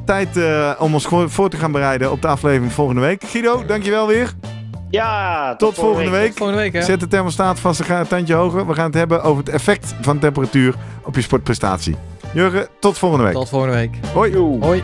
Tijd eh, om ons voor te gaan bereiden op de aflevering volgende week. Guido, dankjewel weer. Ja, Tot volgende week. volgende week hè. Zet de thermostaat vast een tandje hoger. We gaan het hebben over het effect van temperatuur op je sportprestatie. Jurgen, tot volgende week. Tot volgende week. Hoi. Hoi.